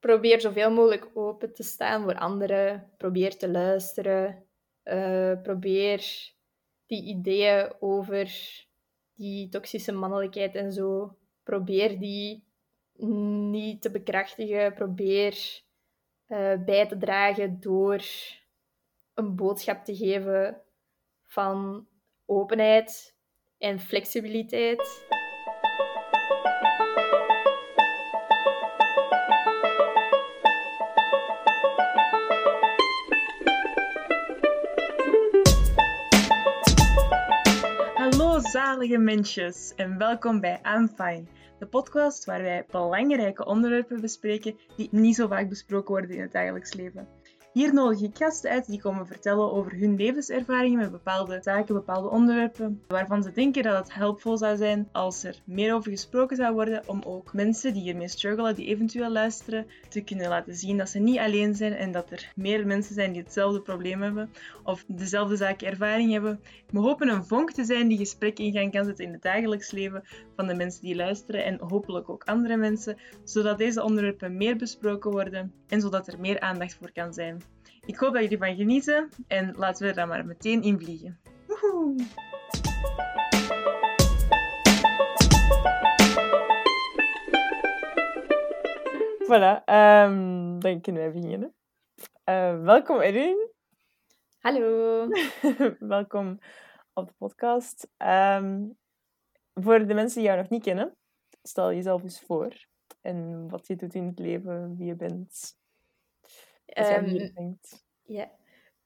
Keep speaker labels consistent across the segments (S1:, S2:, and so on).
S1: probeer zoveel mogelijk open te staan voor anderen. Probeer te luisteren. Uh, probeer die ideeën over die toxische mannelijkheid en zo, probeer die niet te bekrachtigen. Probeer uh, bij te dragen door een boodschap te geven van openheid en flexibiliteit.
S2: Zalige mensjes en welkom bij I'm Fine, de podcast waar wij belangrijke onderwerpen bespreken die niet zo vaak besproken worden in het dagelijks leven. Hier nodig ik gasten uit die komen vertellen over hun levenservaringen met bepaalde zaken, bepaalde onderwerpen, waarvan ze denken dat het helpvol zou zijn als er meer over gesproken zou worden, om ook mensen die hiermee struggelen, die eventueel luisteren, te kunnen laten zien dat ze niet alleen zijn en dat er meer mensen zijn die hetzelfde probleem hebben of dezelfde zaken ervaring hebben. We hopen een vonk te zijn die gesprek in gang kan zetten in het dagelijks leven van de mensen die luisteren en hopelijk ook andere mensen, zodat deze onderwerpen meer besproken worden en zodat er meer aandacht voor kan zijn. Ik hoop dat jullie van genieten en laten we er dan maar meteen in vliegen. Woehoe! Voilà, um, dan kunnen wij beginnen. Uh, welkom Erin.
S1: Hallo.
S2: welkom op de podcast. Um, voor de mensen die jou nog niet kennen, stel jezelf eens voor. En wat je doet in het leven, wie je bent.
S1: Um, ja.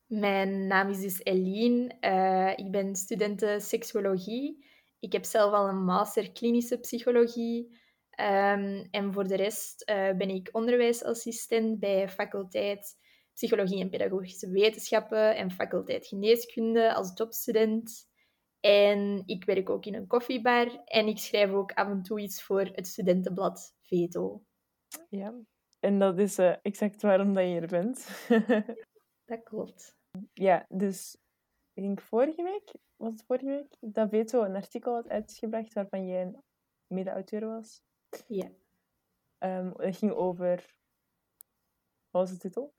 S1: Mijn naam is dus Eline. Uh, ik ben studenten seksuologie. Ik heb zelf al een master klinische psychologie. Um, en voor de rest uh, ben ik onderwijsassistent bij faculteit Psychologie en Pedagogische Wetenschappen en faculteit Geneeskunde als topstudent. En ik werk ook in een koffiebar en ik schrijf ook af en toe iets voor het studentenblad Veto.
S2: Ja, en dat is uh, exact waarom dat je hier bent.
S1: dat klopt.
S2: Ja, dus ik denk vorige week, was het vorige week, dat Veto een artikel had uitgebracht waarvan jij een mede-auteur was.
S1: Ja.
S2: Um, dat ging over... Wat was de titel?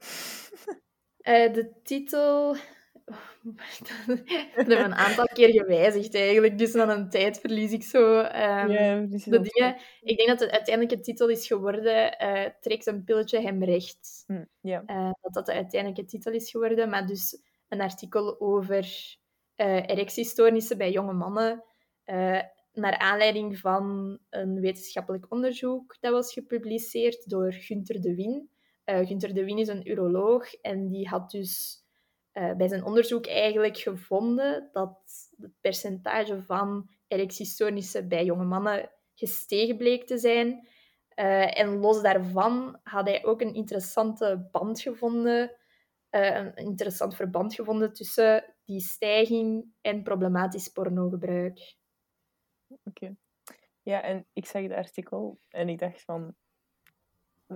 S1: Uh, de titel dat hebben we een aantal keer gewijzigd eigenlijk, dus dan een tijd verlies ik zo um, de dingen. Ik denk dat het uiteindelijke titel is geworden uh, Trekt een pilletje hem recht.
S2: Mm, yeah.
S1: uh, dat dat de uiteindelijke titel is geworden, maar dus een artikel over uh, erectiestoornissen bij jonge mannen, naar aanleiding van een wetenschappelijk onderzoek dat was gepubliceerd door Gunther de Win. Gunther de Win is een uroloog en die had dus uh, bij zijn onderzoek eigenlijk gevonden dat het percentage van erectiestoornissen bij jonge mannen gestegen bleek te zijn. Uh, en los daarvan had hij ook een interessante band gevonden, uh, een interessant verband gevonden tussen die stijging en problematisch pornogebruik.
S2: Oké. Ja, en ik zag het artikel en ik dacht van...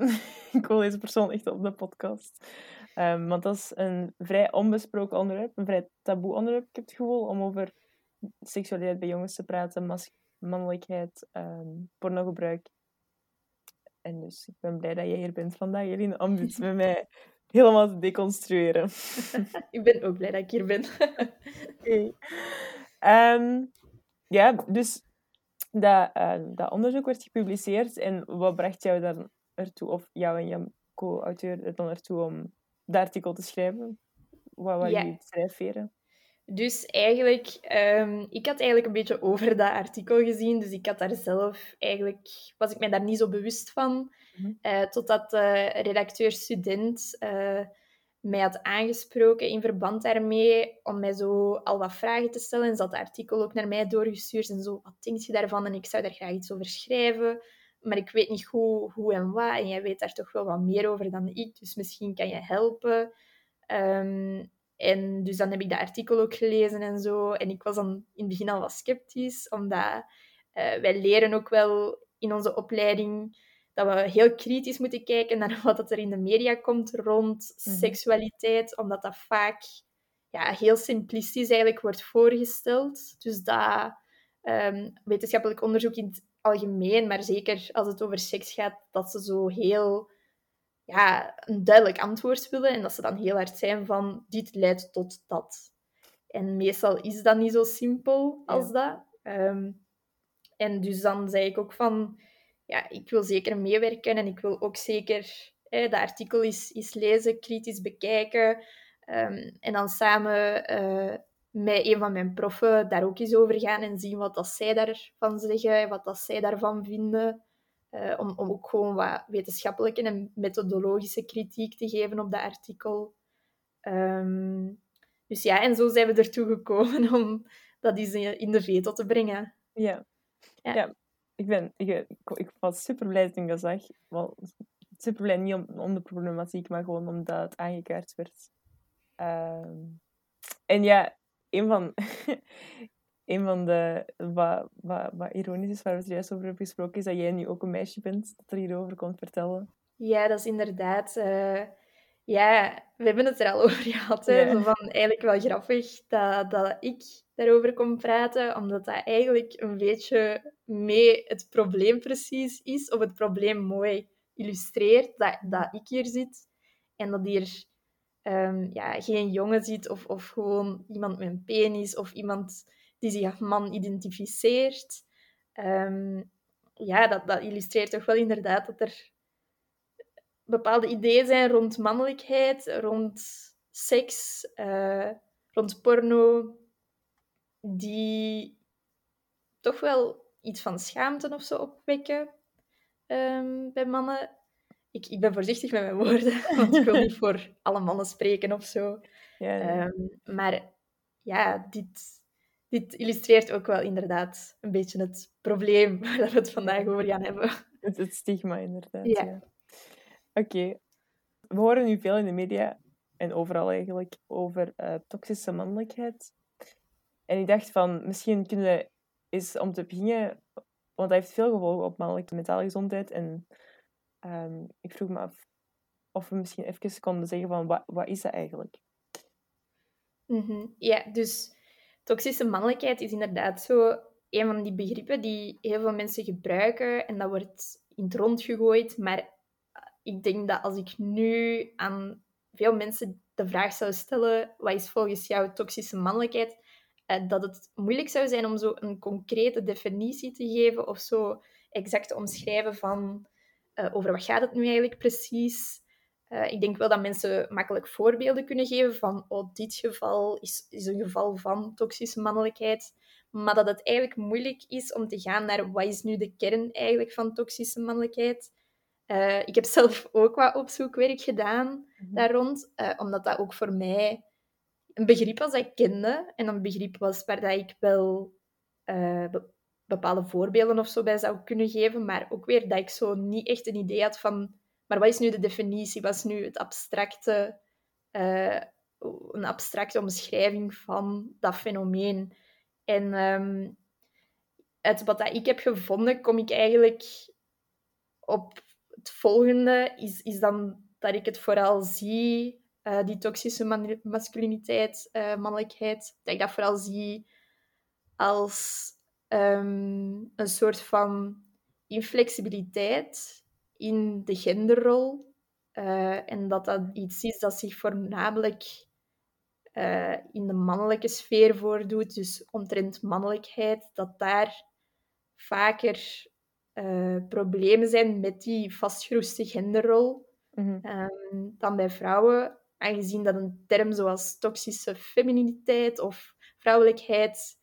S2: ik wil deze persoon echt op de podcast. Um, want dat is een vrij onbesproken onderwerp, een vrij taboe onderwerp. Ik heb het gevoel om over seksualiteit bij jongens te praten, mannelijkheid, um, pornogebruik. En dus ik ben blij dat jij hier bent vandaag, Eline, om dit met mij helemaal te deconstrueren.
S1: ik ben ook blij dat ik hier ben.
S2: okay. um, ja, dus dat, uh, dat onderzoek werd gepubliceerd. En wat bracht jou dan ertoe, of jou en je co-auteur er dan ertoe om dat artikel te schrijven? Wat waren ja. jullie schrijfveren?
S1: Dus eigenlijk, um, ik had eigenlijk een beetje over dat artikel gezien, dus ik had daar zelf eigenlijk, was ik mij daar niet zo bewust van, mm-hmm. uh, totdat de redacteur-student uh, mij had aangesproken in verband daarmee, om mij zo al wat vragen te stellen. En ze had het artikel ook naar mij doorgestuurd en zo, wat denk je daarvan? En ik zou daar graag iets over schrijven maar ik weet niet hoe, hoe en wat. En jij weet daar toch wel wat meer over dan ik, dus misschien kan je helpen. Um, en dus dan heb ik dat artikel ook gelezen en zo. En ik was dan in het begin al wat sceptisch, omdat uh, wij leren ook wel in onze opleiding dat we heel kritisch moeten kijken naar wat er in de media komt rond mm -hmm. seksualiteit, omdat dat vaak ja, heel simplistisch eigenlijk wordt voorgesteld. Dus dat um, wetenschappelijk onderzoek in het algemeen, maar zeker als het over seks gaat, dat ze zo heel ja, een duidelijk antwoord willen en dat ze dan heel hard zijn van dit leidt tot dat. En meestal is dat niet zo simpel als dat. Ehm, en dus dan zei ik ook van, ja, ik wil zeker meewerken en ik wil ook zeker hè, dat artikel is, is lezen, kritisch bekijken. Ehm, en dan samen uh, met een van mijn proffen daar ook eens over gaan en zien wat dat zij daarvan zeggen, wat dat zij daarvan vinden. Uh, om, om ook gewoon wat wetenschappelijke en methodologische kritiek te geven op dat artikel. Um, dus ja, en zo zijn we ertoe gekomen om dat eens in de veto te brengen.
S3: Ja. Ja. ja ik, ben, ik, ik, was super blij toen ik dat zag. Wel, super blij niet om, om de problematiek, maar gewoon omdat het aangekaart werd. Uh, en ja, een van, een van de, wat, wat, wat ironisch is waar we het juist over hebben gesproken, is dat jij nu ook een meisje bent dat er hierover komt vertellen.
S1: Ja, dat is inderdaad... Uh, ja, we hebben het er al over gehad. Hè? Zo van, eigenlijk wel grappig dat, dat ik daarover kom praten, omdat dat eigenlijk een beetje mee het probleem precies is, of het probleem mooi illustreert, dat, dat ik hier zit en dat hier um, ja, geen jongen zit of, of gewoon iemand met een penis of iemand die zich als man identificeert. Um, ja, dat, dat illustreert toch wel inderdaad dat er bepaalde ideeën zijn rond mannelijkheid, rond seks, uh, rond porno, die toch wel iets van schaamte of zo opwekken um, bij mannen. Ik, ik ben voorzichtig met mijn woorden, want ik wil niet voor alle mannen spreken of zo. Ja, um, maar ja, dit, dit illustreert ook wel inderdaad een beetje het probleem waar we het vandaag over gaan hebben.
S3: Het, het stigma, inderdaad. Ja. ja. Oké. We horen nu veel in de media en overal eigenlijk over uh, toxische mannelijkheid. En ik dacht van, misschien kunnen we eens om te beginnen, want dat heeft veel gevolgen op mannelijke mentale gezondheid. En um, ik vroeg me af of we misschien even konden zeggen van, wat, wat is dat eigenlijk?
S1: Mm. Ja, dus toxische mannelijkheid is inderdaad zo een van die begrippen die heel veel mensen gebruiken. En dat wordt in het rond gegooid, maar ik denk dat als ik nu aan veel mensen de vraag zou stellen, wat is volgens jou toxische mannelijkheid, eh, dat het moeilijk zou zijn om zo een concrete definitie te geven of zo exact te omschrijven van uh, over wat gaat het nu eigenlijk precies. Uh, ik denk wel dat mensen makkelijk voorbeelden kunnen geven van oh, dit geval is, is een geval van toxische mannelijkheid. Maar dat het eigenlijk moeilijk is om te gaan naar wat is nu de kern eigenlijk van toxische mannelijkheid. Uh, ik heb zelf ook wat opzoekwerk gedaan mm daar rond, uh, omdat dat ook voor mij een begrip was dat ik kende en een begrip was waar dat ik wel bepaalde voorbeelden of zo bij zou kunnen geven, maar ook weer dat ik zo niet echt een idee had van, maar wat is nu de definitie, wat is nu het abstracte, een abstracte omschrijving van dat fenomeen. En um, uit wat dat ik heb gevonden, kom ik eigenlijk op het volgende is, is dan dat ik het vooral zie, uh, die toxische masculiniteit, uh, mannelijkheid, dat ik dat vooral zie als um, een soort van inflexibiliteit in de genderrol. Uh, en dat dat iets is dat zich voornamelijk in de mannelijke sfeer voordoet, dus omtrent mannelijkheid, dat daar vaker uh, problemen zijn met die vastgeroeste genderrol mm dan bij vrouwen. Aangezien dat een term zoals toxische femininiteit of vrouwelijkheid,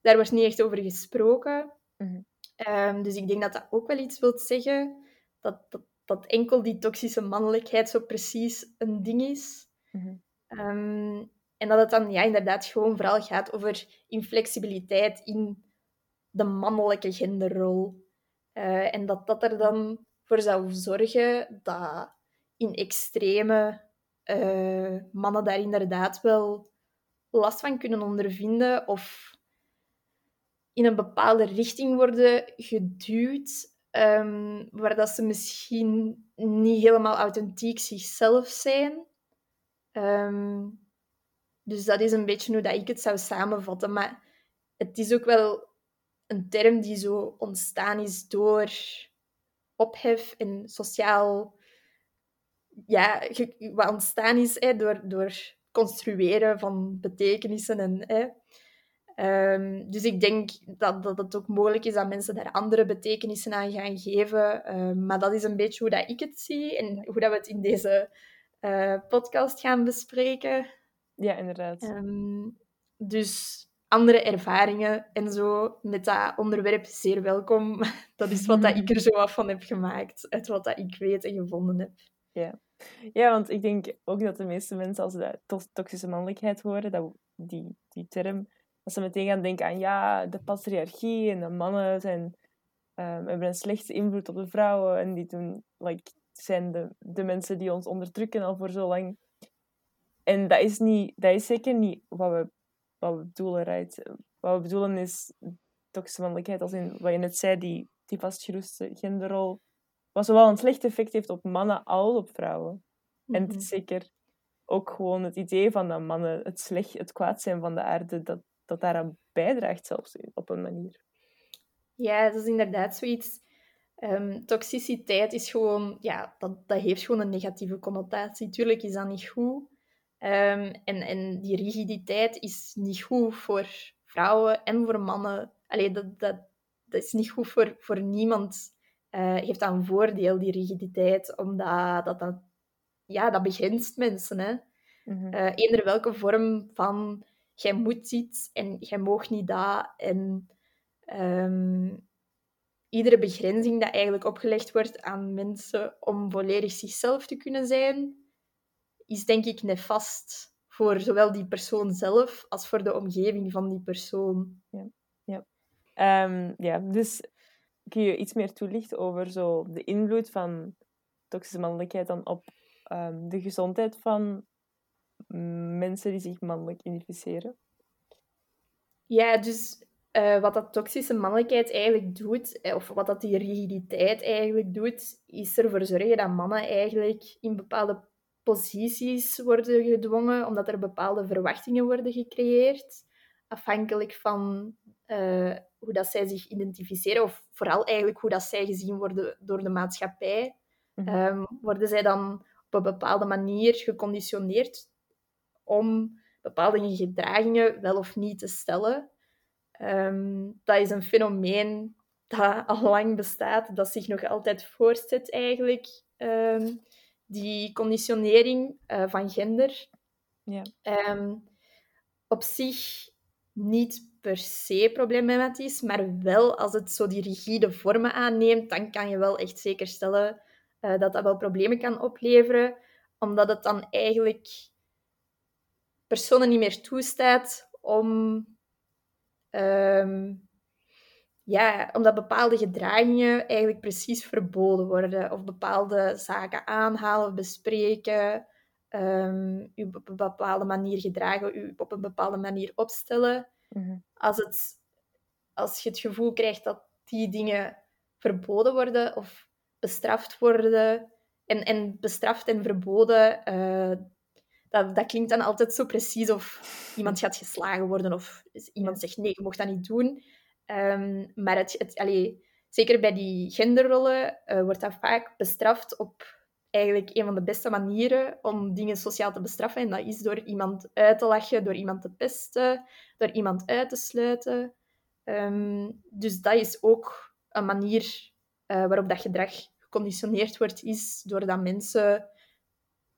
S1: daar wordt niet echt over gesproken. Mhm. Ehm, dus ik denk dat dat ook wel iets wil zeggen, dat, dat, dat enkel die toxische mannelijkheid zo precies een ding is. Mhm. Ehm, en dat het dan ja, inderdaad gewoon vooral gaat over inflexibiliteit in de mannelijke genderrol. Uh, en dat dat er dan voor zou zorgen dat in extreme uh, mannen daar inderdaad wel last van kunnen ondervinden of in een bepaalde richting worden geduwd, um, waar dat ze misschien niet helemaal authentiek zichzelf zijn. Um, dus dat is een beetje hoe dat ik het zou samenvatten. Maar het is ook wel een term die zo ontstaan is door ophef en sociaal ja, wat ontstaan is hè, door, door construeren van betekenissen. En, hè. Ehm, dus ik denk dat, dat het ook mogelijk is dat mensen daar andere betekenissen aan gaan geven. Ehm, maar dat is een beetje hoe dat ik het zie en hoe dat we het in deze uh, podcast gaan bespreken.
S2: Ja, inderdaad.
S1: Ehm, dus andere ervaringen en zo met dat onderwerp zeer welkom. Dat is wat dat ik er zo af van heb gemaakt, uit wat dat ik weet en gevonden heb.
S2: Ja. ja, want ik denk ook dat de meeste mensen als ze toxische mannelijkheid horen, dat die, die term, dat ze meteen gaan denken aan ja, de patriarchie en de mannen zijn, um, hebben een slechte invloed op de vrouwen en die doen, like, zijn de, de mensen die ons onderdrukken al voor zo lang. En dat is, niet, dat is zeker niet wat we, wat we bedoelen, right? Wat we bedoelen is toxische mannelijkheid, als in wat je net zei, die, die vastgeroeste genderrol, wat zowel een slecht effect heeft op mannen als op vrouwen. En het is mhm. zeker ook gewoon het idee van dat mannen het slecht, het kwaad zijn van de aarde, dat, dat daaraan bijdraagt zelfs op een manier.
S1: Ja, dat is inderdaad zoiets. Um, toxiciteit is gewoon, ja, dat, dat heeft gewoon een negatieve connotatie. Tuurlijk is dat niet goed. Um, en, en die rigiditeit is niet goed voor vrouwen en voor mannen. Allee, dat, dat, dat is niet goed voor, voor niemand. Uh, heeft dat een voordeel, die rigiditeit, omdat dat, dat, ja, dat begrenst mensen. Hè? Mm -hmm. uh, eender welke vorm van jij moet iets en jij mag niet dat. En um, iedere begrenzing dat eigenlijk opgelegd wordt aan mensen om volledig zichzelf te kunnen zijn, is denk ik nefast voor zowel die persoon zelf als voor de omgeving van die persoon.
S2: Ja, ja. Um, ja dus kun je iets meer toelichten over zo de invloed van toxische mannelijkheid dan op um, de gezondheid van mensen die zich mannelijk identificeren?
S1: Ja, dus uh, wat dat toxische mannelijkheid eigenlijk doet, eh, of wat dat die rigiditeit eigenlijk doet, is ervoor zorgen dat mannen eigenlijk in bepaalde posities worden gedwongen, omdat er bepaalde verwachtingen worden gecreëerd, afhankelijk van uh, hoe dat zij zich identificeren, of vooral eigenlijk hoe dat zij gezien worden door de maatschappij. Mm -hmm. um, worden zij dan op een bepaalde manier geconditioneerd om bepaalde gedragingen wel of niet te stellen. Um, dat is een fenomeen dat al lang bestaat, dat zich nog altijd voortzet eigenlijk. Um, die conditionering uh, van gender. Ja. Um, op zich niet per se problematisch, maar wel als het zo die rigide vormen aanneemt, dan kan je wel echt zeker stellen uh, dat dat wel problemen kan opleveren, omdat het dan eigenlijk personen niet meer toestaat om Um, ja, omdat bepaalde gedragingen eigenlijk precies verboden worden. Of bepaalde zaken aanhalen of bespreken. Um, u op een bepaalde manier gedragen, u op een bepaalde manier opstellen. Mhm. als, het, als je het gevoel krijgt dat die dingen verboden worden of bestraft worden. En, en bestraft en verboden, uh, dat, dat klinkt dan altijd zo precies of iemand gaat geslagen worden of iemand zegt nee, je mocht dat niet doen. Um, maar het, het, allee, zeker bij die genderrollen uh, wordt dat vaak bestraft op eigenlijk een van de beste manieren om dingen sociaal te bestraffen. En dat is door iemand uit te lachen, door iemand te pesten, door iemand uit te sluiten. Um, dus dat is ook een manier uh, waarop dat gedrag geconditioneerd wordt, is doordat mensen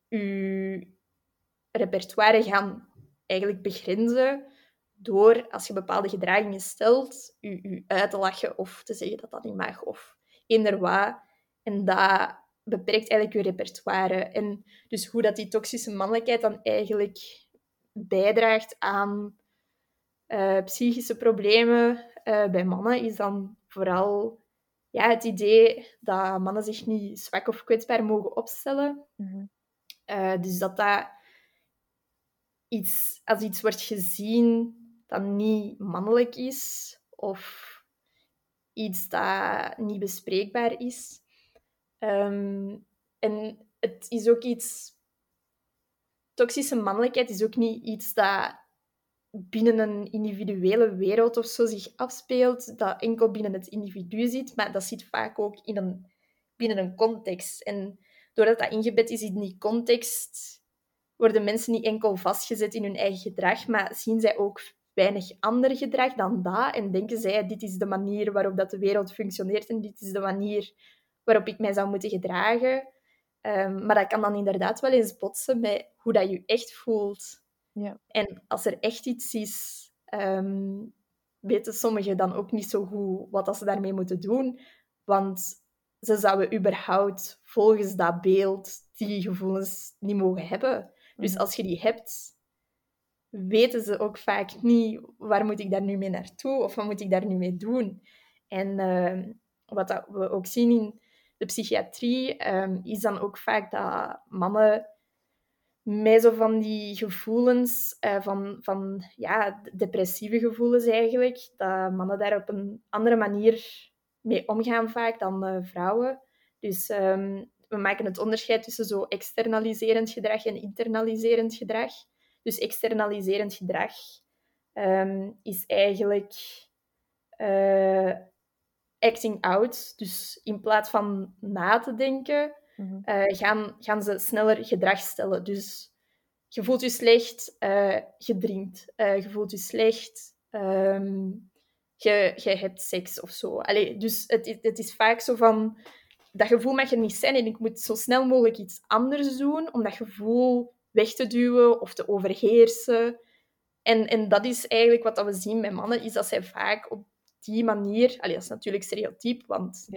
S1: u repertoire gaan eigenlijk begrenzen door, als je bepaalde gedragingen stelt, je, je uit te lachen of te zeggen dat dat niet mag of eender wat. En dat beperkt eigenlijk je repertoire. En dus hoe dat die toxische mannelijkheid dan eigenlijk bijdraagt aan uh, psychische problemen uh, bij mannen, is dan vooral ja, het idee dat mannen zich niet zwak of kwetsbaar mogen opstellen. Mm uh, dus dat dat iets, als iets wordt gezien dat niet mannelijk is of iets dat niet bespreekbaar is. Ehm, en het is ook iets. Toxische mannelijkheid is ook niet iets dat binnen een individuele wereld of zo zich afspeelt, dat enkel binnen het individu zit, maar dat zit vaak ook in een, binnen een context. En doordat dat ingebed is in die context, worden mensen niet enkel vastgezet in hun eigen gedrag, maar zien zij ook weinig ander gedrag dan dat en denken zij, dit is de manier waarop dat de wereld functioneert en dit is de manier waarop ik mij zou moeten gedragen. Ehm, maar dat kan dan inderdaad wel eens botsen met hoe dat je echt voelt.
S3: Ja.
S1: En als er echt iets is, ehm, weten sommigen dan ook niet zo goed wat dat ze daarmee moeten doen. Want ze zouden überhaupt volgens dat beeld die gevoelens niet mogen hebben. Dus
S3: Mhm.
S1: als je die hebt, weten ze ook vaak niet waar moet ik daar nu mee naartoe of wat moet ik daar nu mee doen. En ehm, wat dat we ook zien in de psychiatrie, ehm, is dan ook vaak dat mannen met zo van die gevoelens, eh, van, van ja, depressieve gevoelens eigenlijk, dat mannen daar op een andere manier mee omgaan vaak dan eh, vrouwen. Dus ehm, we maken het onderscheid tussen zo externaliserend gedrag en internaliserend gedrag. Dus externaliserend gedrag ehm, is eigenlijk eh, acting out. Dus in plaats van na te denken,
S3: Mhm.
S1: eh, gaan, gaan ze sneller gedrag stellen. Dus je voelt je slecht, eh, je drinkt. Je voelt je slecht, ehm, je, je hebt seks of zo. Allee, dus het, het is vaak zo van... Dat gevoel mag er niet zijn en ik moet zo snel mogelijk iets anders doen om dat gevoel weg te duwen of te overheersen. En, en dat is eigenlijk wat dat we zien bij mannen, is dat zij vaak op die manier... Allee, dat is natuurlijk stereotyp, want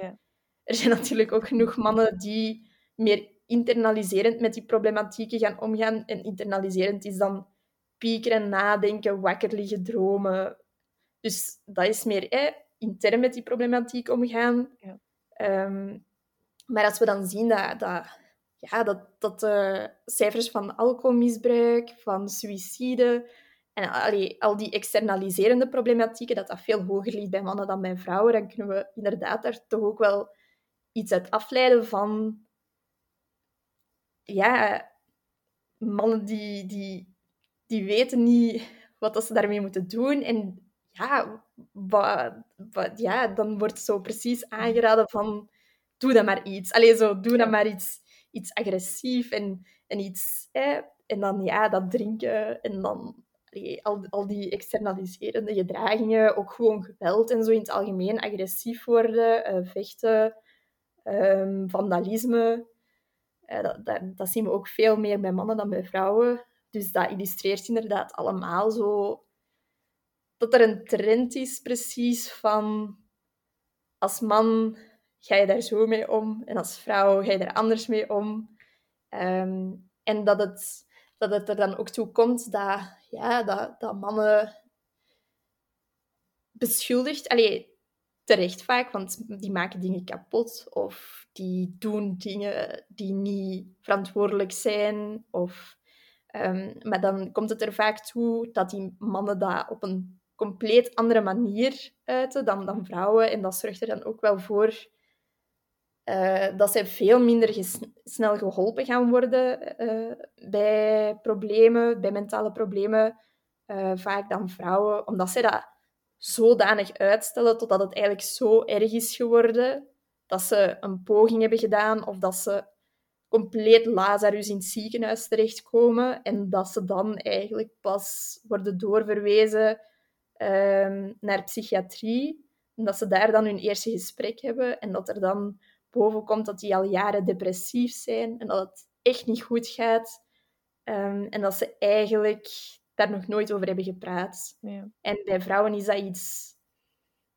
S1: er zijn natuurlijk ook genoeg mannen die meer internaliserend met die problematieken gaan omgaan. En internaliserend is dan piekeren, nadenken, wakker liggen, dromen. Dus dat is meer intern met die problematiek omgaan.
S3: Ja.
S1: Ehm, maar als we dan zien dat, dat, ja, dat, dat de cijfers van alcoholmisbruik, van suïcide en al die externaliserende problematieken, dat dat veel hoger ligt bij mannen dan bij vrouwen, dan kunnen we inderdaad daar toch ook wel iets uit afleiden van ja, mannen die, die, die weten niet wat ze daarmee moeten doen. En ja, wat, wat, ja, dan wordt zo precies aangeraden van doe dan maar iets. Allee, zo, doe dan maar iets, iets agressief en, en iets... Eh, en dan ja, dat drinken en dan allee, al, al die externaliserende gedragingen, ook gewoon geweld en zo in het algemeen, agressief worden, eh, vechten, ehm, vandalisme. Eh, dat, dat, dat zien we ook veel meer bij mannen dan bij vrouwen. Dus dat illustreert inderdaad allemaal zo dat er een trend is precies van als man ga je daar zo mee om en als vrouw ga je daar anders mee om. Ehm, en dat het, dat het er dan ook toe komt dat, ja, dat, dat mannen beschuldigd, allee, terecht vaak, want die maken dingen kapot of die doen dingen die niet verantwoordelijk zijn. Of, ehm, maar dan komt het er vaak toe dat die mannen dat op een compleet andere manier uiten dan, dan vrouwen. En dat zorgt er dan ook wel voor uh, dat zij veel minder snel geholpen gaan worden uh, bij problemen, bij mentale problemen, uh, vaak dan vrouwen, omdat zij dat zodanig uitstellen totdat het eigenlijk zo erg is geworden dat ze een poging hebben gedaan of dat ze compleet Lazarus in het ziekenhuis terechtkomen en dat ze dan eigenlijk pas worden doorverwezen um, naar psychiatrie en dat ze daar dan hun eerste gesprek hebben en dat er dan boven komt dat die al jaren depressief zijn en dat het echt niet goed gaat um, en dat ze eigenlijk daar nog nooit over hebben gepraat.
S3: Ja.
S1: En bij vrouwen is dat iets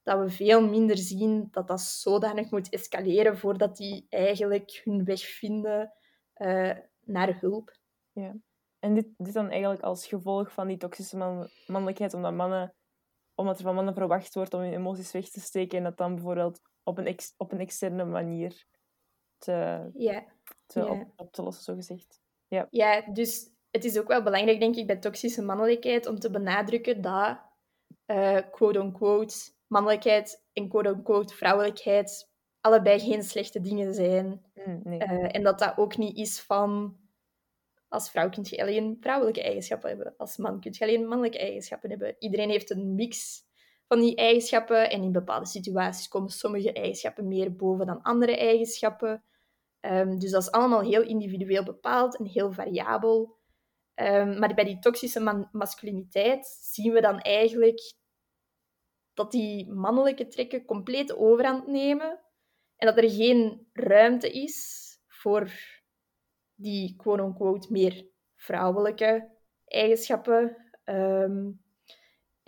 S1: dat we veel minder zien, dat dat zodanig moet escaleren voordat die eigenlijk hun weg vinden uh, naar hulp.
S3: Ja. En dit, dit dan eigenlijk als gevolg van die toxische man mannelijkheid, omdat, mannen, omdat er van mannen verwacht wordt om hun emoties weg te steken en dat dan bijvoorbeeld op een, ex, op een externe manier te,
S1: ja.
S3: te
S1: ja.
S3: op, op te lossen, zogezegd. Ja.
S1: ja, dus het is ook wel belangrijk, denk ik, bij toxische mannelijkheid om te benadrukken dat, uh, quote-unquote, mannelijkheid en quote-unquote vrouwelijkheid allebei geen slechte dingen zijn.
S3: Mm, nee.
S1: uh, en dat dat ook niet is van... Als vrouw kun je alleen vrouwelijke eigenschappen hebben. Als man kun je alleen mannelijke eigenschappen hebben. Iedereen heeft een mix van die eigenschappen. En in bepaalde situaties komen sommige eigenschappen meer boven dan andere eigenschappen. Ehm, dus dat is allemaal heel individueel bepaald en heel variabel. Ehm, maar bij die toxische masculiniteit zien we dan eigenlijk dat die mannelijke trekken compleet overhand nemen en dat er geen ruimte is voor die quote-unquote meer vrouwelijke eigenschappen. Ehm,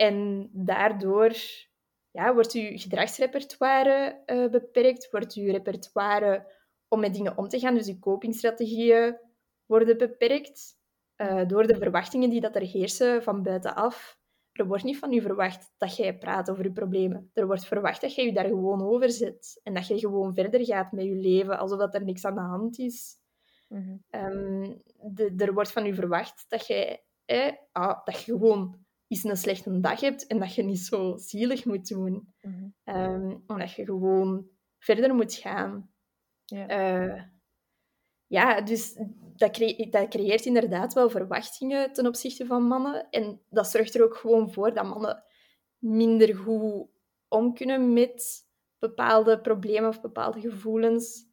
S1: en daardoor ja, wordt uw gedragsrepertoire uh, beperkt, wordt uw repertoire om met dingen om te gaan, dus uw copingstrategieën worden beperkt uh, door de verwachtingen die dat er heersen van buitenaf. Er wordt niet van u verwacht dat jij praat over je problemen. Er wordt verwacht dat jij je daar gewoon over zet en dat je gewoon verder gaat met je leven, alsof dat er niks aan de hand is. Mhm. Ehm, de, er wordt van u verwacht dat, jij, eh, ah, dat je gewoon eens een slechte dag hebt en dat je niet zo zielig moet doen. Mm omdat je gewoon verder moet gaan. Ja, uh, ja dus dat, dat, creëert inderdaad wel verwachtingen ten opzichte van mannen. En dat zorgt er ook gewoon voor dat mannen minder goed om kunnen met bepaalde problemen of bepaalde gevoelens.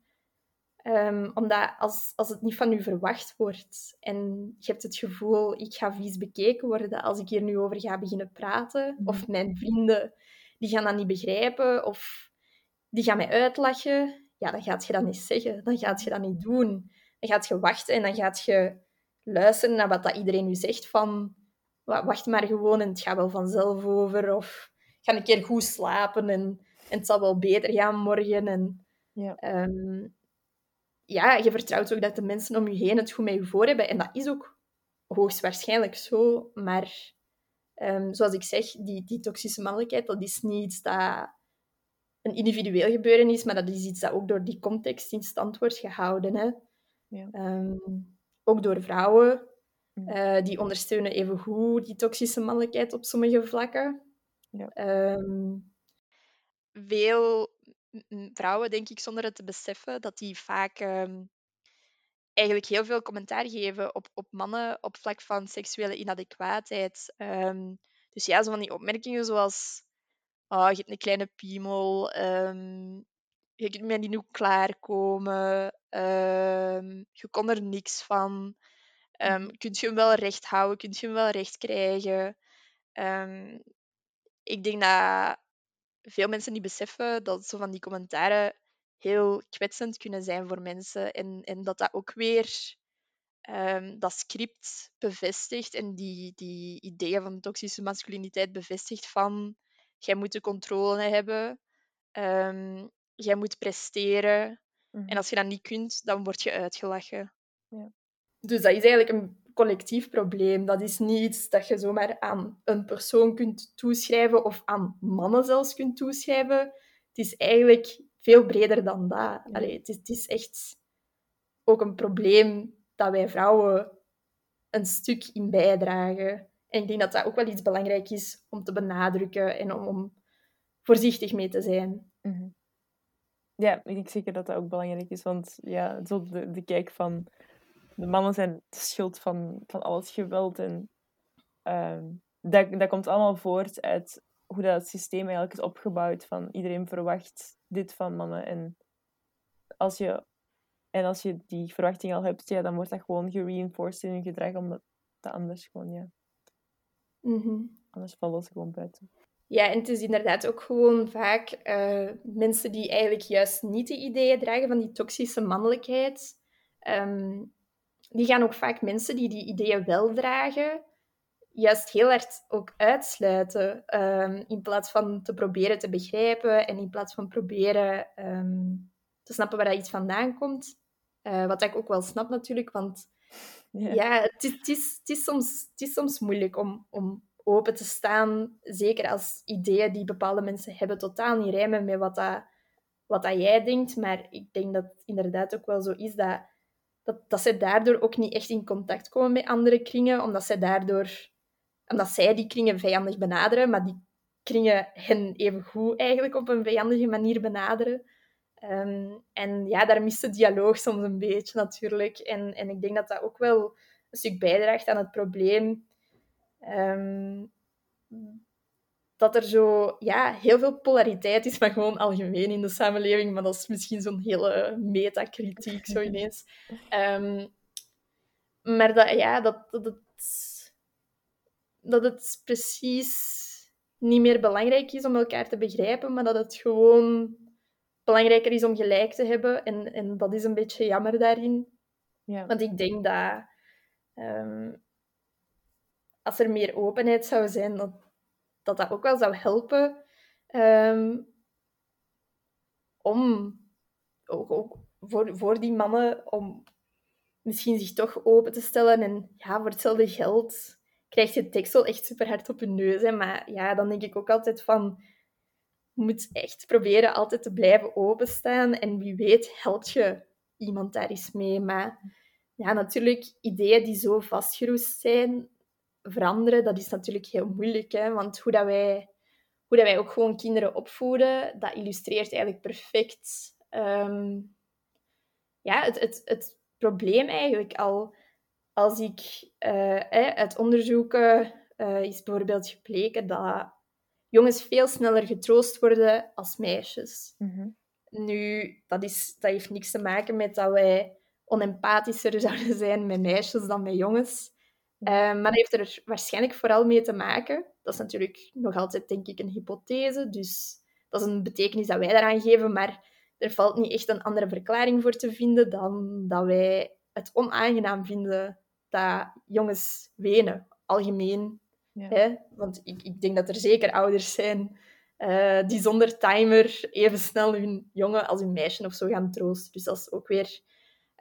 S1: Um, omdat als, als het niet van u verwacht wordt en je hebt het gevoel, ik ga vies bekeken worden als ik hier nu over ga beginnen praten, mhm. of mijn vrienden die gaan dat niet begrijpen, of die gaan mij uitlachen, ja, dan gaat je dat niet zeggen, dan gaat je dat niet doen. Dan gaat je wachten en dan gaat je luisteren naar wat dat iedereen u zegt van, wacht maar gewoon en het gaat wel vanzelf over, of ga een keer goed slapen en, en het zal wel beter gaan morgen. En, ja. Ehm, ja, je vertrouwt ook dat de mensen om je heen het goed met je voor hebben. En dat is ook hoogstwaarschijnlijk zo. Maar ehm, zoals ik zeg, die, die toxische mannelijkheid, dat is niet iets dat een individueel gebeuren is, maar dat is iets dat ook door die context in stand wordt gehouden. Hè. Ja. Ehm, ook door vrouwen. Uh, die ondersteunen evengoed die toxische mannelijkheid op sommige vlakken. Ja. Ehm, veel vrouwen, denk ik, zonder het te beseffen, dat die vaak ehm, eigenlijk heel veel commentaar geven op, op mannen op vlak van seksuele inadequaatheid. Um, dus ja, zo van die opmerkingen zoals oh, je hebt een kleine piemel, um, je kunt met die nu klaarkomen, je kon er niks van. Um, kunt je hem wel recht houden, kunt je hem wel recht krijgen. ik denk dat veel mensen niet beseffen dat zo van die commentaren heel kwetsend kunnen zijn voor mensen. En, en dat dat ook weer um, dat script bevestigt en die, die ideeën van toxische masculiniteit bevestigt van jij moet de controle hebben, um, jij moet presteren. En mhm. als je dat niet kunt, dan word je uitgelachen. Ja. Dus dat is eigenlijk een collectief probleem. Dat is niet iets dat je zomaar aan een persoon kunt toeschrijven of aan mannen zelfs kunt toeschrijven. Het is eigenlijk veel breder dan dat. Allee, het, is, het is echt ook een probleem dat wij vrouwen een stuk in bijdragen. En ik denk dat dat ook wel iets belangrijk is om te benadrukken en om, om voorzichtig mee te zijn. Mhm.
S3: Ja, ik denk zeker dat dat ook belangrijk is. Want ja, zo de, de kijk van de mannen zijn de schuld van, van al het geweld. En uh, dat, dat komt allemaal voort uit hoe dat systeem eigenlijk is opgebouwd. Van iedereen verwacht dit van mannen. En als je, en als je die verwachting al hebt, ja, dan wordt dat gewoon gereinforced in je gedrag. Omdat dat anders gewoon, ja. Mm Anders valt het gewoon buiten.
S1: Ja, en het is inderdaad ook gewoon vaak uh, mensen die eigenlijk juist niet de ideeën dragen van die toxische mannelijkheid. Um, die gaan ook vaak mensen die die ideeën wel dragen, juist heel hard ook uitsluiten. Um, in plaats van te proberen te begrijpen en in plaats van proberen um, te snappen waar dat iets vandaan komt. Uh, wat ik ook wel snap natuurlijk, want ja, ja het, is, het, is, het, is, soms, het is soms moeilijk om, om open te staan. Zeker als ideeën die bepaalde mensen hebben totaal niet rijmen met wat, dat, wat dat jij denkt. Maar ik denk dat het inderdaad ook wel zo is dat dat, dat zij daardoor ook niet echt in contact komen met andere kringen, omdat zij daardoor, omdat zij die kringen vijandig benaderen, maar die kringen hen even goed eigenlijk op een vijandige manier benaderen. Ehm, en ja, daar mist de dialoog soms een beetje natuurlijk. En, en ik denk dat dat ook wel een stuk bijdraagt aan het probleem. Um, dat er zo ja, heel veel polariteit is, maar gewoon algemeen in de samenleving. Maar dat is misschien zo'n hele metakritiek zo ineens. Ehm, maar dat, ja, dat, dat, het, dat het precies niet meer belangrijk is om elkaar te begrijpen, maar dat het gewoon belangrijker is om gelijk te hebben. En, en dat is een beetje jammer daarin. Ja. Want ik denk dat ehm, als er meer openheid zou zijn, dat dat, dat ook wel zou helpen um, om ook, voor, voor die mannen om misschien zich toch open te stellen. En ja, voor hetzelfde geld krijg je deksel echt super hard op je neus. Hè. Maar ja, dan denk ik ook altijd van... Je moet echt proberen altijd te blijven openstaan. En wie weet helpt je iemand daar eens mee. Maar ja, natuurlijk, ideeën die zo vastgeroest zijn, veranderen, dat is natuurlijk heel moeilijk. Hè? Want hoe, dat wij, hoe dat wij ook gewoon kinderen opvoeden, dat illustreert eigenlijk perfect ehm, ja, het, het, het probleem eigenlijk al. Als ik uh, uit onderzoeken uh, is bijvoorbeeld gebleken dat jongens veel sneller getroost worden als meisjes. Mhm. Nu, dat, is, dat heeft niks te maken met dat wij onempathischer zouden zijn met meisjes dan met jongens. Uh, maar dat heeft er waarschijnlijk vooral mee te maken. Dat is natuurlijk nog altijd, denk ik, een hypothese. Dus dat is een betekenis dat wij daaraan geven. Maar er valt niet echt een andere verklaring voor te vinden dan dat wij het onaangenaam vinden dat jongens wenen, algemeen. Ja. Hè? Want ik, ik denk dat er zeker ouders zijn uh, die zonder timer even snel hun jongen als hun meisje of zo gaan troosten. Dus dat is ook weer...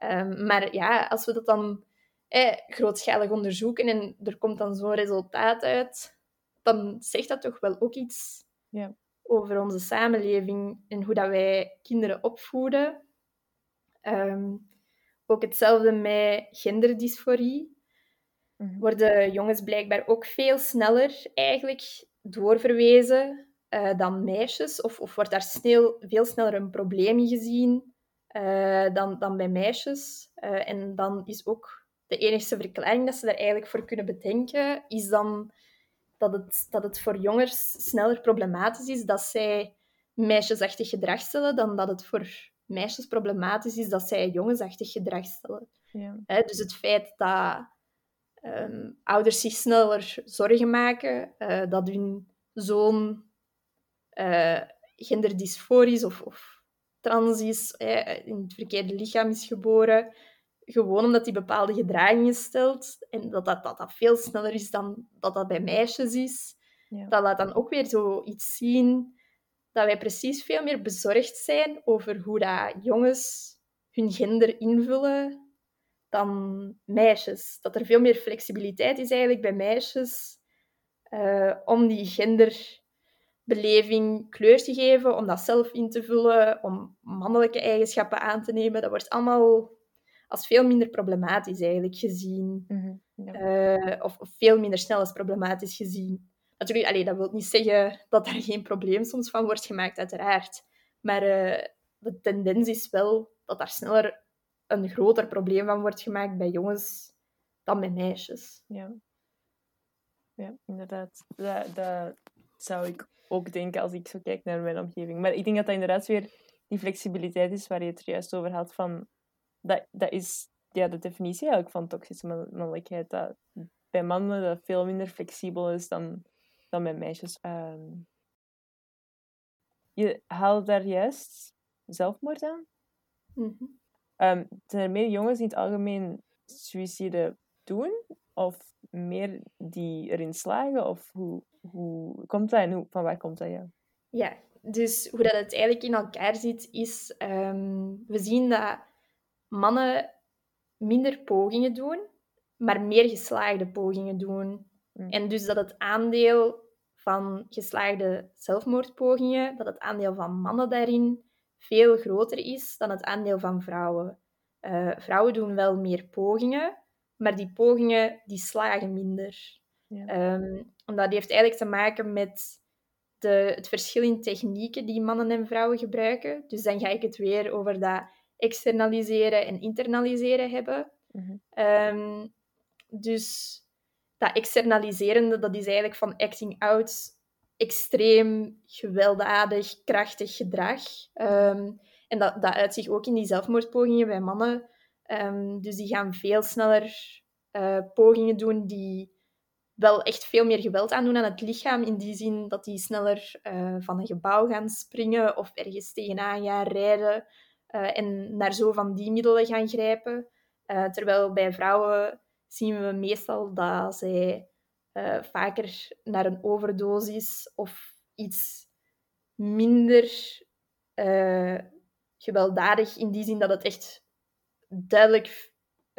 S1: Um, maar ja, als we dat dan eh, grootschalig onderzoeken en er komt dan zo'n resultaat uit, dan zegt dat toch wel ook iets ja. over onze samenleving en hoe dat wij kinderen opvoeden. Ehm, ook hetzelfde met genderdysforie. Mm Worden jongens blijkbaar ook veel sneller eigenlijk doorverwezen uh, dan meisjes? Of, of wordt daar snel, veel sneller een probleem gezien uh, dan, dan bij meisjes? Uh, en dan is ook de enige verklaring dat ze daar eigenlijk voor kunnen bedenken, is dan dat het, dat het voor jongens sneller problematisch is dat zij meisjesachtig gedrag stellen dan dat het voor meisjes problematisch is dat zij jongensachtig gedrag stellen. Ja. dus het feit dat ehm, ouders zich sneller zorgen maken, uh, dat hun zoon uh, genderdysforisch of, of trans is, in het verkeerde lichaam is geboren, gewoon omdat hij bepaalde gedragingen stelt en dat dat, dat, dat veel sneller is dan dat dat bij meisjes is. Ja. Dat laat dan ook weer zoiets zien dat wij precies veel meer bezorgd zijn over hoe dat jongens hun gender invullen dan meisjes. Dat er veel meer flexibiliteit is eigenlijk bij meisjes uh, om die genderbeleving kleur te geven, om dat zelf in te vullen, om mannelijke eigenschappen aan te nemen. Dat wordt allemaal als veel minder problematisch eigenlijk gezien. Mhm, eh, of, of, veel minder snel als problematisch gezien. Natuurlijk, allee, dat wil niet zeggen dat er geen probleem soms van wordt gemaakt, uiteraard. Maar uh, de tendens is wel dat daar sneller een groter probleem van wordt gemaakt bij jongens dan bij meisjes.
S3: Ja, ja inderdaad. Dat, dat zou ik ook denken als ik zo kijk naar mijn omgeving. Maar ik denk dat dat inderdaad weer die flexibiliteit is waar je het juist over had. Van dat, dat is ja, de definitie eigenlijk van toxische mannelijkheid. Dat bij mannen dat veel minder flexibel is dan, dan bij meisjes. Ehm, je haalt daar juist zelfmoord aan. Mm -hmm. zijn er meer jongens die in het algemeen suïcide doen? Of meer die erin slagen? Of hoe, hoe komt dat en hoe, van waar komt dat? Ja,
S1: ja dus hoe dat het eigenlijk in elkaar zit, is... Um, we zien dat mannen minder pogingen doen, maar meer geslaagde pogingen doen. Mm. En dus dat het aandeel van geslaagde zelfmoordpogingen, dat het aandeel van mannen daarin veel groter is dan het aandeel van vrouwen. Uh, vrouwen doen wel meer pogingen, maar die pogingen die slagen minder. Ja. Um, dat heeft eigenlijk te maken met de, het verschil in technieken die mannen en vrouwen gebruiken. Dus dan ga ik het weer over dat externaliseren en internaliseren hebben. Mhm. Ehm, dus dat externaliserende, dat is eigenlijk van acting out extreem gewelddadig, krachtig gedrag. Ehm, en dat, dat uit zich ook in die zelfmoordpogingen bij mannen. Ehm, dus die gaan veel sneller uh, pogingen doen die wel echt veel meer geweld aandoen aan het lichaam. In die zin dat die sneller uh, van een gebouw gaan springen of ergens tegenaan gaan rijden. Uh, en naar zo van die middelen gaan grijpen. terwijl bij vrouwen zien we meestal dat zij vaker naar een overdosis of iets minder gewelddadig in die zin dat het echt duidelijk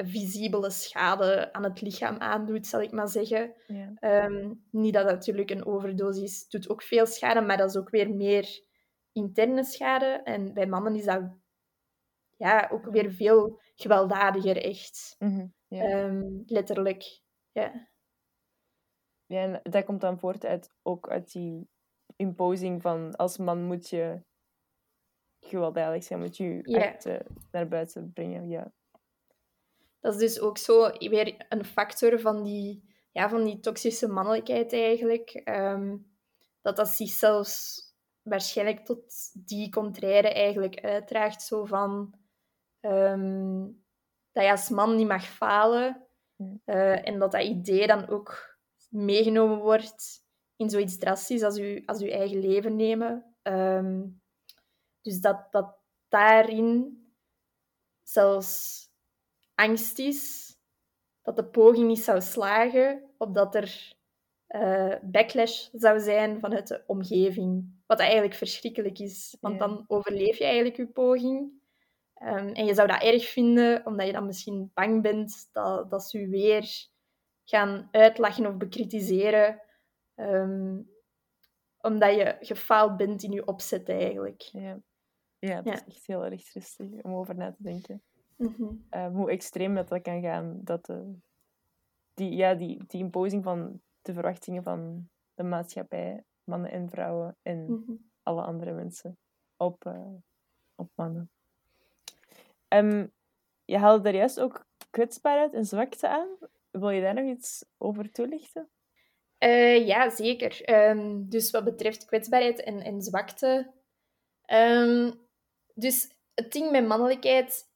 S1: visibele schade aan het lichaam aandoet, zal ik maar zeggen. Ja. Ehm, niet dat natuurlijk een overdosis doet ook veel schade, maar dat is ook weer meer interne schade. En bij mannen is dat ja, ook weer veel gewelddadiger, echt. Mm letterlijk, ja.
S2: Ja, en dat komt dan voort uit, ook uit die imposing van als man moet je gewelddadig zijn, moet je echt uh, naar buiten brengen. Ja.
S1: Dat is dus ook zo weer een factor van die, ja, van die toxische mannelijkheid eigenlijk. Um, dat dat zich zelfs waarschijnlijk tot die contraire eigenlijk uitdraagt. Zo van um, dat je als man niet mag falen. Uh, en dat dat idee dan ook meegenomen wordt in zoiets drastisch als je, als je eigen leven nemen. Um, dus dat, dat daarin zelfs angst is dat de poging niet zou slagen, opdat er uh, backlash zou zijn vanuit de omgeving. Wat eigenlijk verschrikkelijk is, want dan overleef je eigenlijk je poging. Um, en je zou dat erg vinden, omdat je dan misschien bang bent dat, dat ze je weer gaan uitlachen of bekritiseren. Um, omdat je gefaald bent in je opzet eigenlijk.
S2: Ja. Ja, dat is echt heel erg rustig om over na te denken. Mm hoe extreem dat, dat kan gaan. Dat, uh, die, ja, die, die imposing van de verwachtingen van de maatschappij, mannen en vrouwen en mhm. alle andere mensen op, uh, op mannen. Um, je haalde daar juist ook kwetsbaarheid en zwakte aan. Wil je daar nog iets over toelichten?
S1: Uh, ja, zeker. Um, dus wat betreft kwetsbaarheid en, en zwakte. Um, dus het ding met mannelijkheid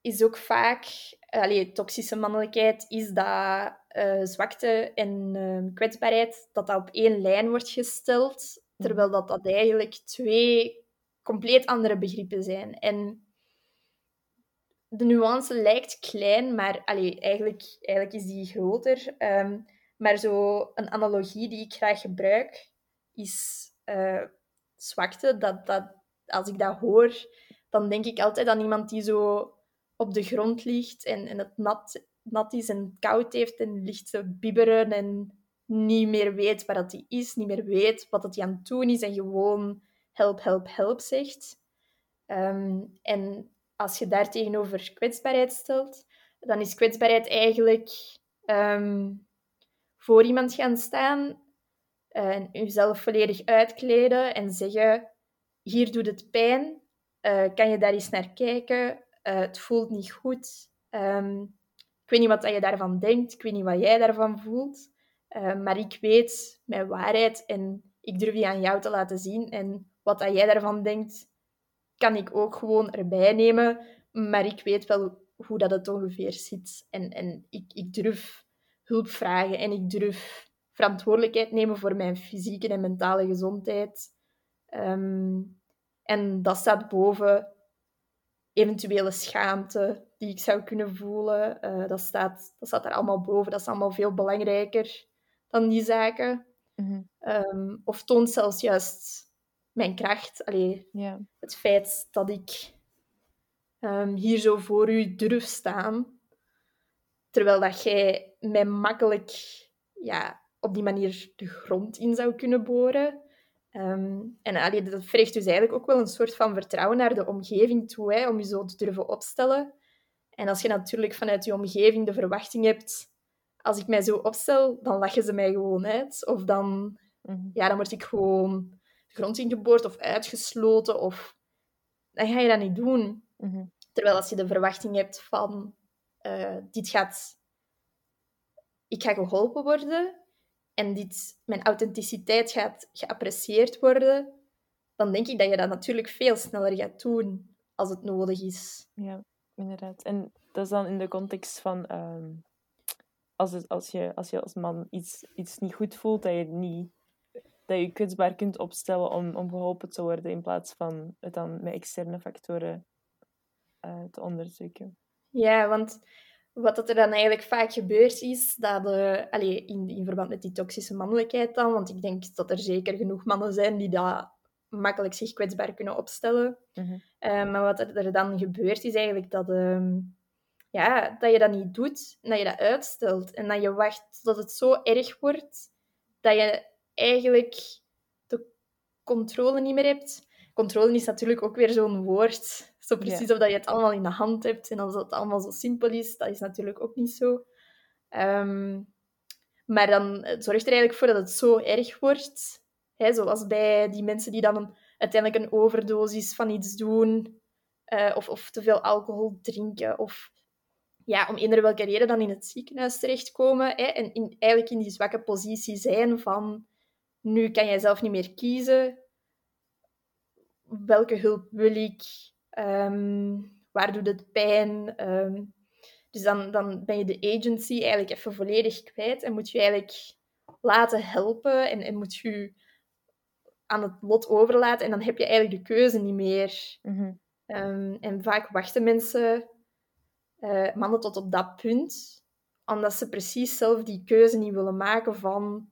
S1: is ook vaak, allee, toxische mannelijkheid, is dat uh, zwakte en uh, kwetsbaarheid, dat dat op één lijn wordt gesteld, terwijl dat, dat eigenlijk twee compleet andere begrippen zijn. En de nuance lijkt klein, maar allee, eigenlijk, eigenlijk is die groter. Um, maar zo een analogie die ik graag gebruik, is uh, zwakte. Dat, dat, als ik dat hoor, dan denk ik altijd aan iemand die zo op de grond ligt en, en het nat, nat is en koud heeft en ligt te bibberen en niet meer weet waar dat hij is, niet meer weet wat dat hij aan het doen is en gewoon help, help, help zegt. Ehm, en als je daar tegenover kwetsbaarheid stelt, dan is kwetsbaarheid eigenlijk ehm, voor iemand gaan staan en jezelf volledig uitkleden en zeggen: Hier doet het pijn, uh, kan je daar eens naar kijken? Uh, het voelt niet goed. Um, ik weet niet wat je daarvan denkt. Ik weet niet wat jij daarvan voelt. Maar ik weet mijn waarheid en ik durf die aan jou te laten zien. En wat jij daarvan denkt, kan ik ook gewoon erbij nemen. Maar ik weet wel hoe dat het ongeveer zit. En, en ik, ik durf hulp vragen en ik durf verantwoordelijkheid nemen voor mijn fysieke en mentale gezondheid. Um, en dat staat boven eventuele schaamte die ik zou kunnen voelen. Uh, dat, staat, dat staat er allemaal boven. Dat is allemaal veel belangrijker dan die zaken. Mm -hmm. of toont zelfs juist mijn kracht. Allee, Het feit dat ik um, hier zo voor u durf staan. Terwijl dat jij mij makkelijk ja, op die manier de grond in zou kunnen boren. Um, en allee, dat vergt dus eigenlijk ook wel een soort van vertrouwen naar de omgeving toe, hè, om je zo te durven opstellen. En als je natuurlijk vanuit je omgeving de verwachting hebt, als ik mij zo opstel, dan lachen ze mij gewoon uit. Of dan, mhm. ja, dan word ik gewoon de grond ingeboord of uitgesloten. Of dan ga je dat niet doen. Mhm. Terwijl als je de verwachting hebt van, uh, dit gaat... Ik ga geholpen worden en dit, mijn authenticiteit gaat geapprecieerd worden, dan denk ik dat je dat natuurlijk veel sneller gaat doen als het nodig is.
S2: Ja, inderdaad. En dat is dan in de context van ehm, als, het, als, je, als je als man iets, iets niet goed voelt, dat je niet dat je kwetsbaar kunt opstellen om, om geholpen te worden in plaats van het dan met externe factoren uh, te onderzoeken.
S1: Ja, want wat er dan eigenlijk vaak gebeurt is dat, uh, allez, in, in verband met die toxische mannelijkheid dan, want ik denk dat er zeker genoeg mannen zijn die dat makkelijk zich kwetsbaar kunnen opstellen. Mm maar wat er dan gebeurt is eigenlijk dat, uh, ja, dat je dat niet doet, dat je dat uitstelt en dat je wacht tot het zo erg wordt dat je eigenlijk de controle niet meer hebt. Controle is natuurlijk ook weer zo'n woord. Zo precies of dat je het allemaal in de hand hebt en als het allemaal zo simpel is, dat is natuurlijk ook niet zo. Um, maar dan zorgt er eigenlijk voor dat het zo erg wordt. Hè, zoals bij die mensen die dan een, uiteindelijk een overdosis van iets doen. Uh, of, of te veel alcohol drinken. Of ja, om eender welke reden dan in het ziekenhuis terechtkomen. Hè, en in, eigenlijk in die zwakke positie zijn van nu kan jij zelf niet meer kiezen. Welke hulp wil ik? Um, waar doet het pijn? Um, dus dan, dan ben je de agency eigenlijk even volledig kwijt en moet je eigenlijk laten helpen en, en moet je aan het lot overlaten en dan heb je eigenlijk de keuze niet meer. Mm um, en vaak wachten mensen, uh, mannen tot op dat punt, omdat ze precies zelf die keuze niet willen maken van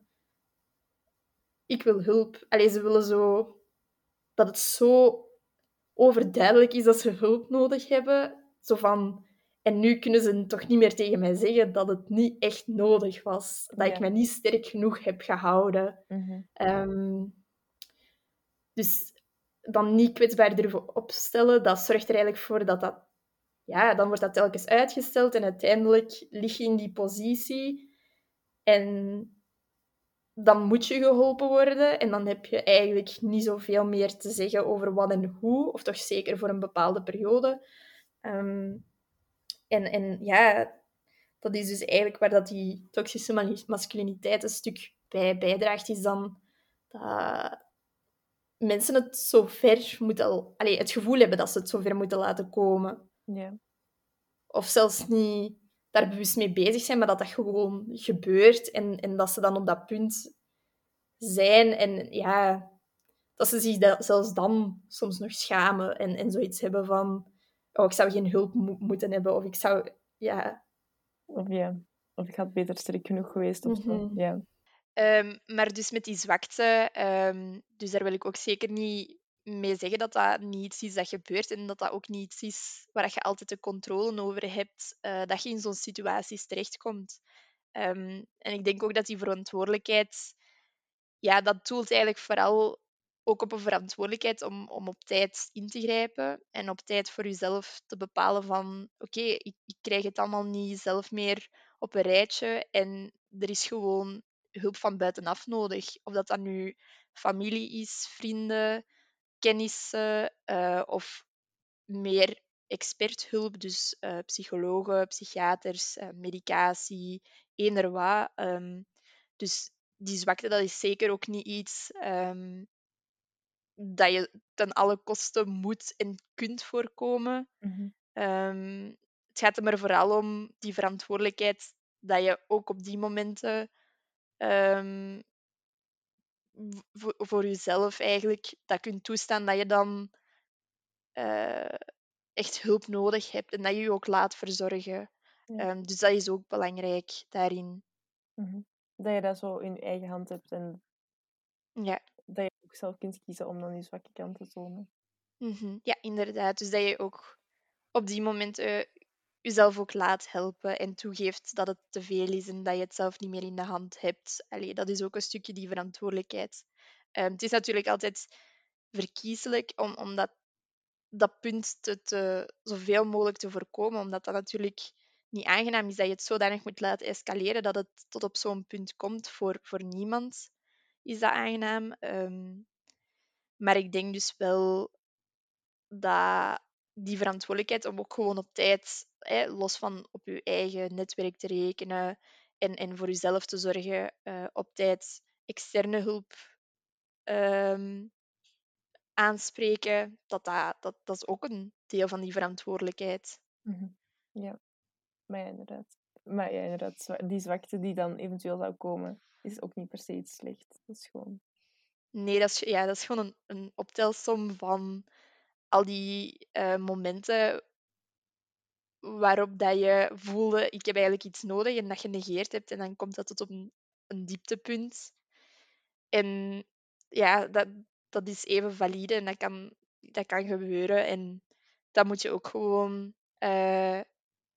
S1: ik wil hulp. Alleen ze willen zo dat het zo overduidelijk is dat ze hulp nodig hebben. Zo van, en nu kunnen ze toch niet meer tegen mij zeggen dat het niet echt nodig was. Dat ik me niet sterk genoeg heb gehouden. Mhm. Ehm, dus dan niet kwetsbaar durven opstellen, dat zorgt er eigenlijk voor dat dat... Ja, dan wordt dat telkens uitgesteld en uiteindelijk lig je in die positie. En dan moet je geholpen worden. En dan heb je eigenlijk niet zoveel meer te zeggen over wat en hoe, of toch zeker voor een bepaalde periode. Ehm, en, en ja, dat is dus eigenlijk waar dat die toxische masculiniteit een stuk bij bijdraagt, is dan dat mensen het zo ver moeten... Al, allez, het gevoel hebben dat ze het zo ver moeten laten komen. Ja. Of zelfs niet daar bewust mee bezig zijn, maar dat dat gewoon gebeurt en, en dat ze dan op dat punt zijn en ja, dat ze zich dat, zelfs dan soms nog schamen en, en zoiets hebben van oh, ik zou geen hulp moeten hebben of ik zou, ja...
S2: Of ja, of ik had beter sterk genoeg geweest of zo, mhm. ja.
S1: Um, maar dus met die zwakte, um, dus daar wil ik ook zeker niet mee zeggen dat dat niet iets is dat gebeurt en dat dat ook niet iets is waar je altijd de controle over hebt, uh, dat je in zo'n situaties terechtkomt. Um, en ik denk ook dat die verantwoordelijkheid, ja, dat doelt eigenlijk vooral ook op een verantwoordelijkheid om, om op tijd in te grijpen en op tijd voor jezelf te bepalen van oké, ik, ik krijg het allemaal niet zelf meer op een rijtje en er is gewoon hulp van buitenaf nodig. Of dat dat nu familie is, vrienden, kennissen uh, of meer experthulp, dus uh, psychologen, psychiaters, uh, medicatie, eender wat. Um, dus die zwakte, dat is zeker ook niet iets um, dat je ten alle kosten moet en kunt voorkomen. Mm -hmm. um, het gaat er vooral om die verantwoordelijkheid dat je ook op die momenten voor, voor jezelf eigenlijk dat kunt toestaan dat je dan uh, echt hulp nodig hebt en dat je je ook laat verzorgen. Ja. Um, dus dat is ook belangrijk daarin.
S2: Mm -hmm. Dat je dat zo in je eigen hand hebt en ja. dat je ook zelf kunt kiezen om dan je zwakke kant te tonen.
S1: Mm -hmm. Ja, inderdaad. Dus dat je ook op die momenten jezelf ook laat helpen en toegeeft dat het te veel is en dat je het zelf niet meer in de hand hebt. Allee, dat is ook een stukje die verantwoordelijkheid. Um, het is natuurlijk altijd verkiezelijk om, om dat, dat punt te, te, zoveel mogelijk te voorkomen, omdat dat natuurlijk niet aangenaam is dat je het zodanig moet laten escaleren dat het tot op zo'n punt komt. Voor, voor niemand is dat aangenaam. Um, maar ik denk dus wel dat die verantwoordelijkheid om ook gewoon op tijd, hè, los van op je eigen netwerk te rekenen en, en voor jezelf te zorgen, uh, op tijd externe hulp ehm, aanspreken, dat, dat, dat, dat is ook een deel van die verantwoordelijkheid.
S2: Mhm. Ja, maar ja, inderdaad. Maar ja, inderdaad, die zwakte die dan eventueel zou komen, is ook niet per se iets slecht. Dat is gewoon...
S1: Nee, dat is, ja, dat is gewoon een, een optelsom van al die uh, momenten waarop dat je voelde, ik heb eigenlijk iets nodig en dat je negeerd hebt en dan komt dat tot op een, dieptepunt. En ja, dat, dat is even valide en dat kan, dat kan gebeuren. En dat moet je ook gewoon uh,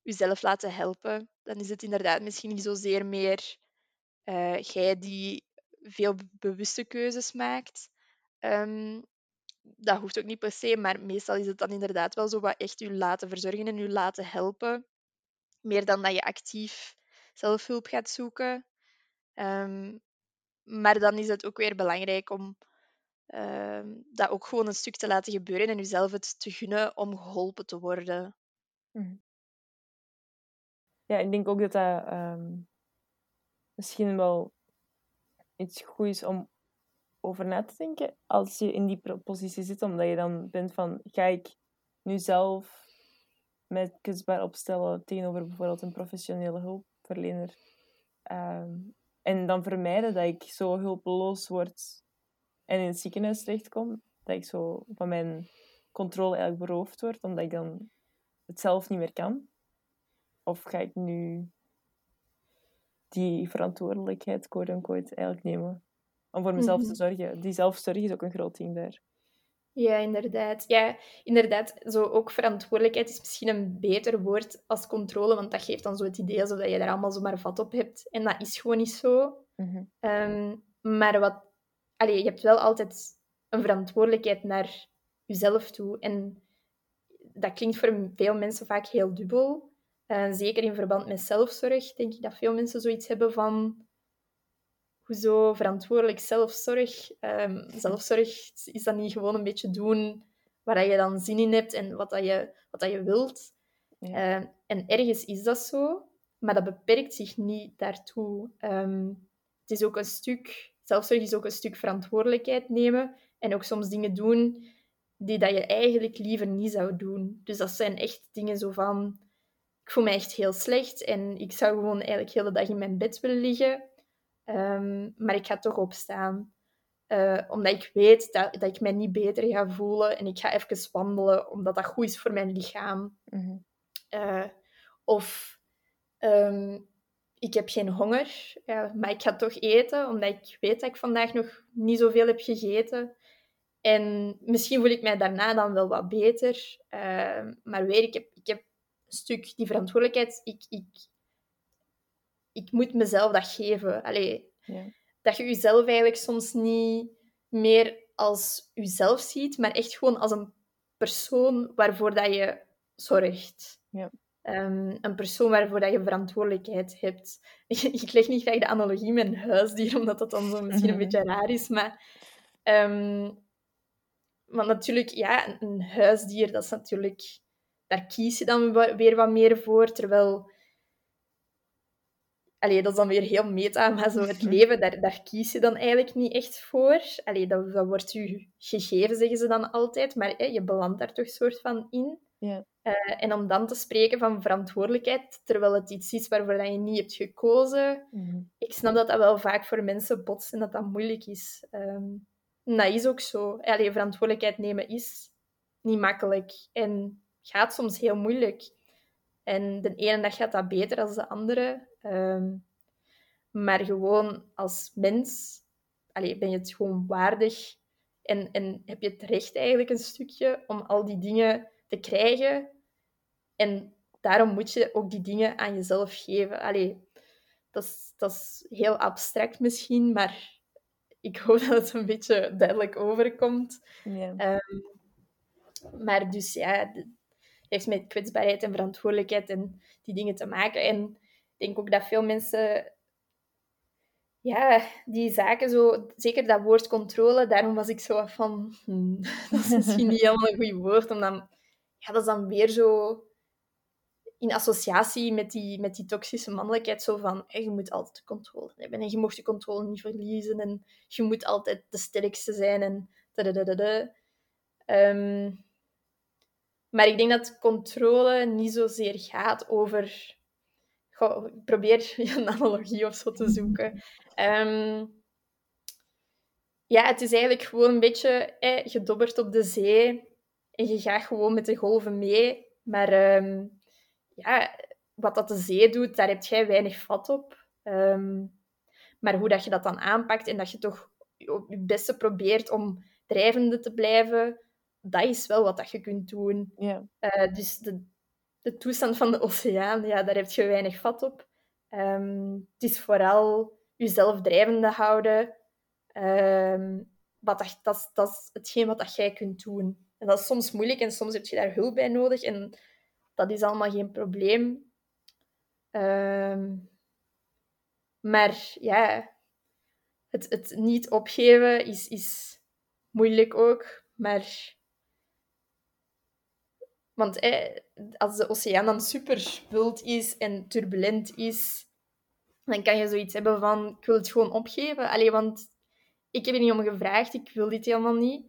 S1: jezelf laten helpen. Dan is het inderdaad misschien niet zozeer meer uh, jij die veel bewuste keuzes maakt. Um, dat hoeft ook niet per se, maar meestal is het dan inderdaad wel zo wat echt u laten verzorgen en u laten helpen. Meer dan dat je actief zelfhulp gaat zoeken. Um, maar dan is het ook weer belangrijk om uh, dat ook gewoon een stuk te laten gebeuren en jezelf het te gunnen om geholpen te worden.
S2: Mhm. Ja, ik denk ook dat dat um, misschien wel iets goed is om over na te denken als je in die positie zit, omdat je dan bent van, ga ik nu zelf met kwetsbaar opstellen tegenover bijvoorbeeld een professionele hulpverlener. Um, en dan vermijden dat ik zo hulpeloos word en in het ziekenhuis terechtkom. Dat ik zo van mijn controle eigenlijk beroofd word, omdat ik dan het zelf niet meer kan. Of ga ik nu die verantwoordelijkheid, quote-unquote, eigenlijk nemen om voor mezelf te mhm. zorgen. Die zelfzorg is ook een groot ding daar.
S1: Ja, inderdaad. Ja, inderdaad. Zo ook verantwoordelijkheid is misschien een beter woord als controle, want dat geeft dan zo het idee alsof je daar allemaal zomaar vat op hebt. En dat is gewoon niet zo. Mhm. Ehm, maar wat... Allee, je hebt wel altijd een verantwoordelijkheid naar jezelf toe. En dat klinkt voor veel mensen vaak heel dubbel. Uh, zeker in verband met zelfzorg denk ik dat veel mensen zoiets hebben van hoezo verantwoordelijk zelfzorg? Um, zelfzorg is dat niet gewoon een beetje doen waar je dan zin in hebt en wat, dat je, wat dat je wilt. Ehm, en ergens is dat zo, maar dat beperkt zich niet daartoe. Um, het is ook een stuk, zelfzorg is ook een stuk verantwoordelijkheid nemen en ook soms dingen doen die dat je eigenlijk liever niet zou doen. Dus dat zijn echt dingen zo van, ik voel me echt heel slecht en ik zou gewoon eigenlijk de hele dag in mijn bed willen liggen. Ehm, maar ik ga toch opstaan. Uh, omdat ik weet dat, dat ik mij niet beter ga voelen. En ik ga even wandelen, omdat dat goed is voor mijn lichaam. Mhm. Eh, of ehm, ik heb geen honger, ja, maar ik ga toch eten, omdat ik weet dat ik vandaag nog niet zoveel heb gegeten. En misschien voel ik mij daarna dan wel wat beter. Uh, maar weer, ik heb, ik heb een stuk die verantwoordelijkheid. Ik, ik, ik moet mezelf dat geven. Allee, ja. Dat je jezelf eigenlijk soms niet meer als jezelf ziet, maar echt gewoon als een persoon waarvoor dat je zorgt. Ja. Um, een persoon waarvoor dat je verantwoordelijkheid hebt. Ik, leg niet graag de analogie met een huisdier, omdat dat dan zo misschien een mhm. beetje raar is. Maar, um, maar natuurlijk, ja, een huisdier, dat is natuurlijk... Daar kies je dan weer wat meer voor. Terwijl Allee, dat is dan weer heel meta, maar zo het leven, daar, daar kies je dan eigenlijk niet echt voor. Allee, dat, dat wordt je gegeven, zeggen ze dan altijd, maar je belandt daar toch soort van in. Ja. Uh, en om dan te spreken van verantwoordelijkheid, terwijl het iets is waarvoor je niet hebt gekozen, mm ik snap dat dat wel vaak voor mensen botst en dat dat moeilijk is. Um, dat is ook zo. Allee, verantwoordelijkheid nemen is niet makkelijk en gaat soms heel moeilijk. En de ene dag gaat dat beter dan de andere. Ehm, maar gewoon als mens allee, ben je het gewoon waardig en, en heb je het recht eigenlijk een stukje om al die dingen te krijgen. En daarom moet je ook die dingen aan jezelf geven. Allee, dat, is, dat is heel abstract misschien, maar ik hoop dat het een beetje duidelijk overkomt. Ja. Ehm, maar dus ja, heeft met kwetsbaarheid en verantwoordelijkheid en die dingen te maken. En denk ook dat veel mensen ja, die zaken zo, zeker dat woord controle, daarom was ik zo van, hmm, dat is misschien niet helemaal een goed woord, omdat ja, dat is dan weer zo, in associatie met die, met die toxische mannelijkheid. Zo van, je moet altijd de controle hebben en je mocht de controle niet verliezen en je moet altijd de sterkste zijn en um, maar ik denk dat controle niet zozeer gaat over... Probeer een analogie of zo te zoeken. Um, ja, het is eigenlijk gewoon een beetje... Eh, je dobbert op de zee en je gaat gewoon met de golven mee. Maar um, ja, wat dat de zee doet, daar heb jij weinig vat op. Um, maar hoe dat je dat dan aanpakt en dat je toch je beste probeert om drijvende te blijven, dat is wel wat dat je kunt doen.
S2: Yeah.
S1: Uh, dus de, de toestand van de oceaan, ja, daar heb je weinig vat op. Um, het is vooral jezelf drijvende houden. Um, wat dat, dat, dat is hetgeen wat dat jij kunt doen. En dat is soms moeilijk en soms heb je daar hulp bij nodig. En dat is allemaal geen probleem. Um, maar ja, het, het niet opgeven is, is moeilijk ook. Maar want eh, als de oceaan dan super wild is en turbulent is, dan kan je zoiets hebben van, ik wil het gewoon opgeven. Allee, want ik heb er niet om gevraagd, ik wil dit helemaal niet.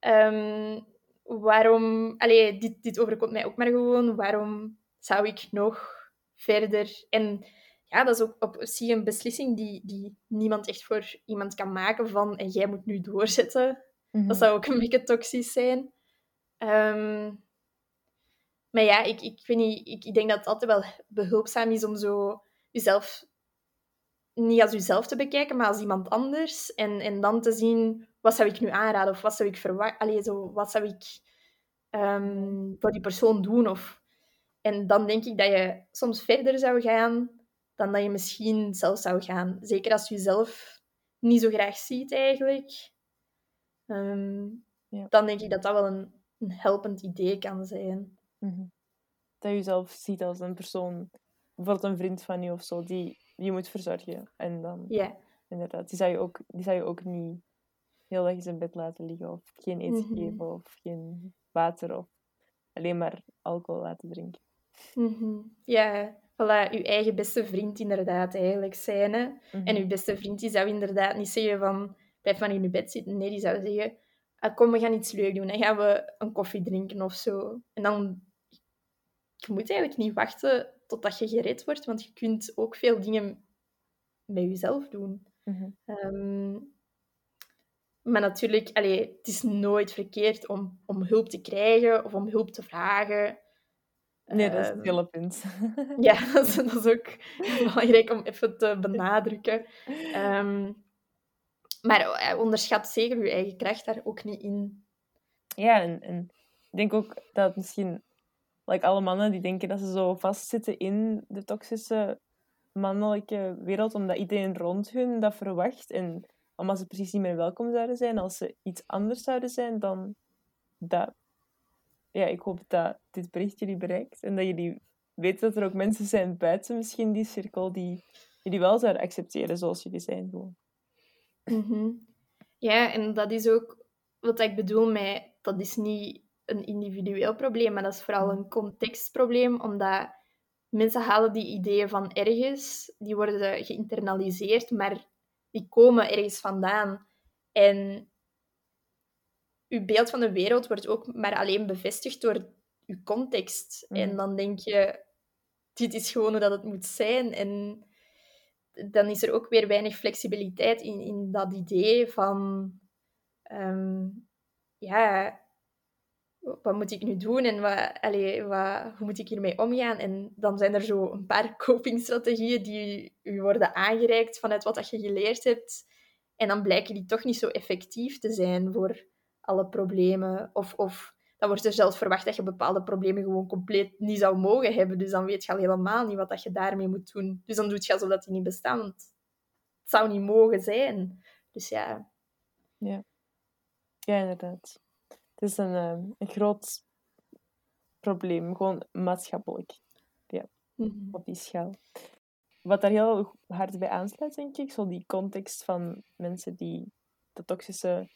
S1: Um, waarom... Allee, dit, dit overkomt mij ook maar gewoon. Waarom zou ik nog verder... En ja, dat is ook op zich een beslissing die, die niemand echt voor iemand kan maken van en jij moet nu doorzetten. Dat mhm. zou ook een beetje toxisch zijn. Um, maar ja, ik, ik, weet niet, ik, ik denk dat het altijd wel behulpzaam is om zo jezelf niet als jezelf te bekijken, maar als iemand anders. En, en dan te zien, wat zou ik nu aanraden? Of wat zou ik verwachten? Zo, wat zou ik um, voor die persoon doen? Of... En dan denk ik dat je soms verder zou gaan dan dat je misschien zelf zou gaan. Zeker als je jezelf niet zo graag ziet, eigenlijk. Um, ja. Dan denk ik dat dat wel een, een helpend idee kan zijn.
S2: Mhm. Dat je jezelf ziet als een persoon, bijvoorbeeld een vriend van je of zo, die je moet verzorgen. En dan,
S1: ja.
S2: inderdaad, die zou, je ook, die zou je ook niet heel erg in zijn bed laten liggen, of geen eten mhm. geven, of geen water, of alleen maar alcohol laten drinken.
S1: Mhm. Ja, voilà, uw eigen beste vriend inderdaad eigenlijk zijn. Hè? En uw beste vriend die zou inderdaad niet zeggen van, blijf maar in je bed zitten. Nee, die zou zeggen, ah, kom, we gaan iets leuk doen. Dan gaan we een koffie drinken of zo. En dan je moet eigenlijk niet wachten totdat je gered wordt, want je kunt ook veel dingen met jezelf doen.
S2: Mhm.
S1: Ehm, maar natuurlijk, allee, het is nooit verkeerd om, om hulp te krijgen of om hulp te vragen.
S2: Nee, dat is het ehm, hele punt.
S1: ja, dat is, ook belangrijk om even te benadrukken. Um, maar eh, onderschat zeker je eigen kracht daar ook niet in.
S2: Ja, en, en ik denk ook dat het misschien like alle mannen die denken dat ze zo vastzitten in de toxische mannelijke wereld, omdat iedereen rond hun dat verwacht. En omdat ze precies niet meer welkom zouden zijn als ze iets anders zouden zijn dan dat. Ja, ik hoop dat dit bericht jullie bereikt en dat jullie weten dat er ook mensen zijn buiten misschien die cirkel die jullie wel zouden accepteren zoals jullie zijn.
S1: Mhm. Ja, en dat is ook wat ik bedoel met dat is niet een individueel probleem, maar dat is vooral een contextprobleem, omdat mensen halen die ideeën van ergens, die worden geïnternaliseerd, maar die komen ergens vandaan. En uw beeld van de wereld wordt ook maar alleen bevestigd door uw context. En mm. dan denk je, dit is gewoon hoe dat het moet zijn. En dan is er ook weer weinig flexibiliteit in, in dat idee van... Ehm, ja, wat moet ik nu doen en wat, wat, hoe moet ik hiermee omgaan? En dan zijn er zo een paar copingstrategieën die u worden aangereikt vanuit wat dat je geleerd hebt. En dan blijken die toch niet zo effectief te zijn voor alle problemen. Of, of dan wordt er zelfs verwacht dat je bepaalde problemen gewoon compleet niet zou mogen hebben. Dus dan weet je al helemaal niet wat dat je daarmee moet doen. Dus dan doet je alsof die niet bestaan. Want het zou niet mogen zijn. Dus ja.
S2: Ja, ja inderdaad. Het is een, ehm, een groot probleem, gewoon maatschappelijk. Ja, mhm. op die schaal. Wat daar heel hard bij aansluit, denk ik, zo die context van mensen die de toxische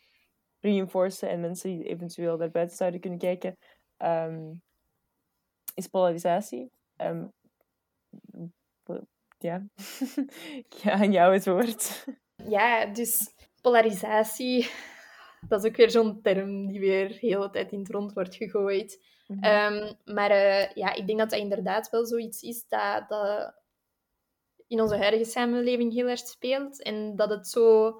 S2: reinforcen en mensen die eventueel daarbuiten zouden kunnen kijken, um, is polarisatie. Ehm, ja, ja, aan jou het woord.
S1: Ja, dus polarisatie, dat is ook weer zo'n term die weer de hele tijd in het rond wordt gegooid. Mhm. Ehm, maar uh, ja, ik denk dat dat inderdaad wel zoiets is dat, dat in onze huidige samenleving heel erg speelt. En dat het zo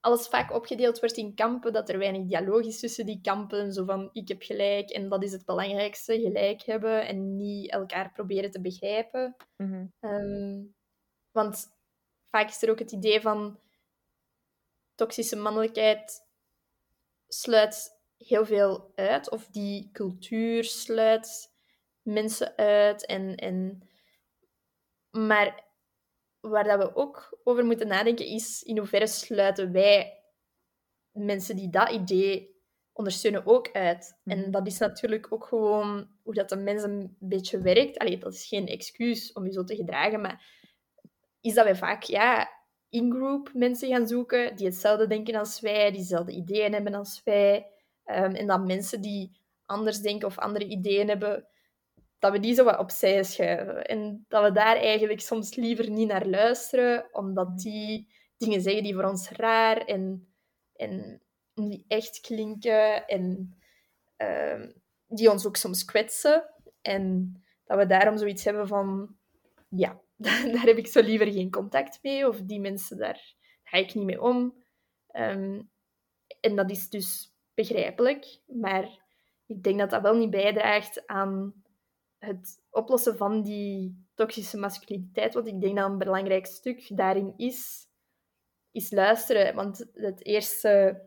S1: alles vaak opgedeeld wordt in kampen, dat er weinig dialoog is tussen die kampen. Zo van, ik heb gelijk en dat is het belangrijkste, gelijk hebben en niet elkaar proberen te begrijpen. Mhm. Ehm, want vaak is er ook het idee van toxische mannelijkheid sluit heel veel uit, of die cultuur sluit mensen uit. En, en... Maar waar dat we ook over moeten nadenken is in hoeverre sluiten wij mensen die dat idee ondersteunen ook uit. En mhm. dat is natuurlijk ook gewoon hoe dat de mens een beetje werkt. Allee, dat is geen excuus om je zo te gedragen, maar is dat wij vaak ja, in-group mensen gaan zoeken die hetzelfde denken als wij, die dezelfde ideeën hebben als wij. Um, en dat mensen die anders denken of andere ideeën hebben, dat we die zo wat opzij schuiven. En dat we daar eigenlijk soms liever niet naar luisteren, omdat die dingen zeggen die voor ons raar en, en niet echt klinken en ehm, die ons ook soms kwetsen. En dat we daarom zoiets hebben van, ja, daar heb ik zo liever geen contact mee, of die mensen, daar ga ik niet mee om. Ehm, en dat is dus begrijpelijk, maar ik denk dat dat wel niet bijdraagt aan het oplossen van die toxische masculiniteit, wat ik denk dat een belangrijk stuk daarin is, is luisteren. Want het eerste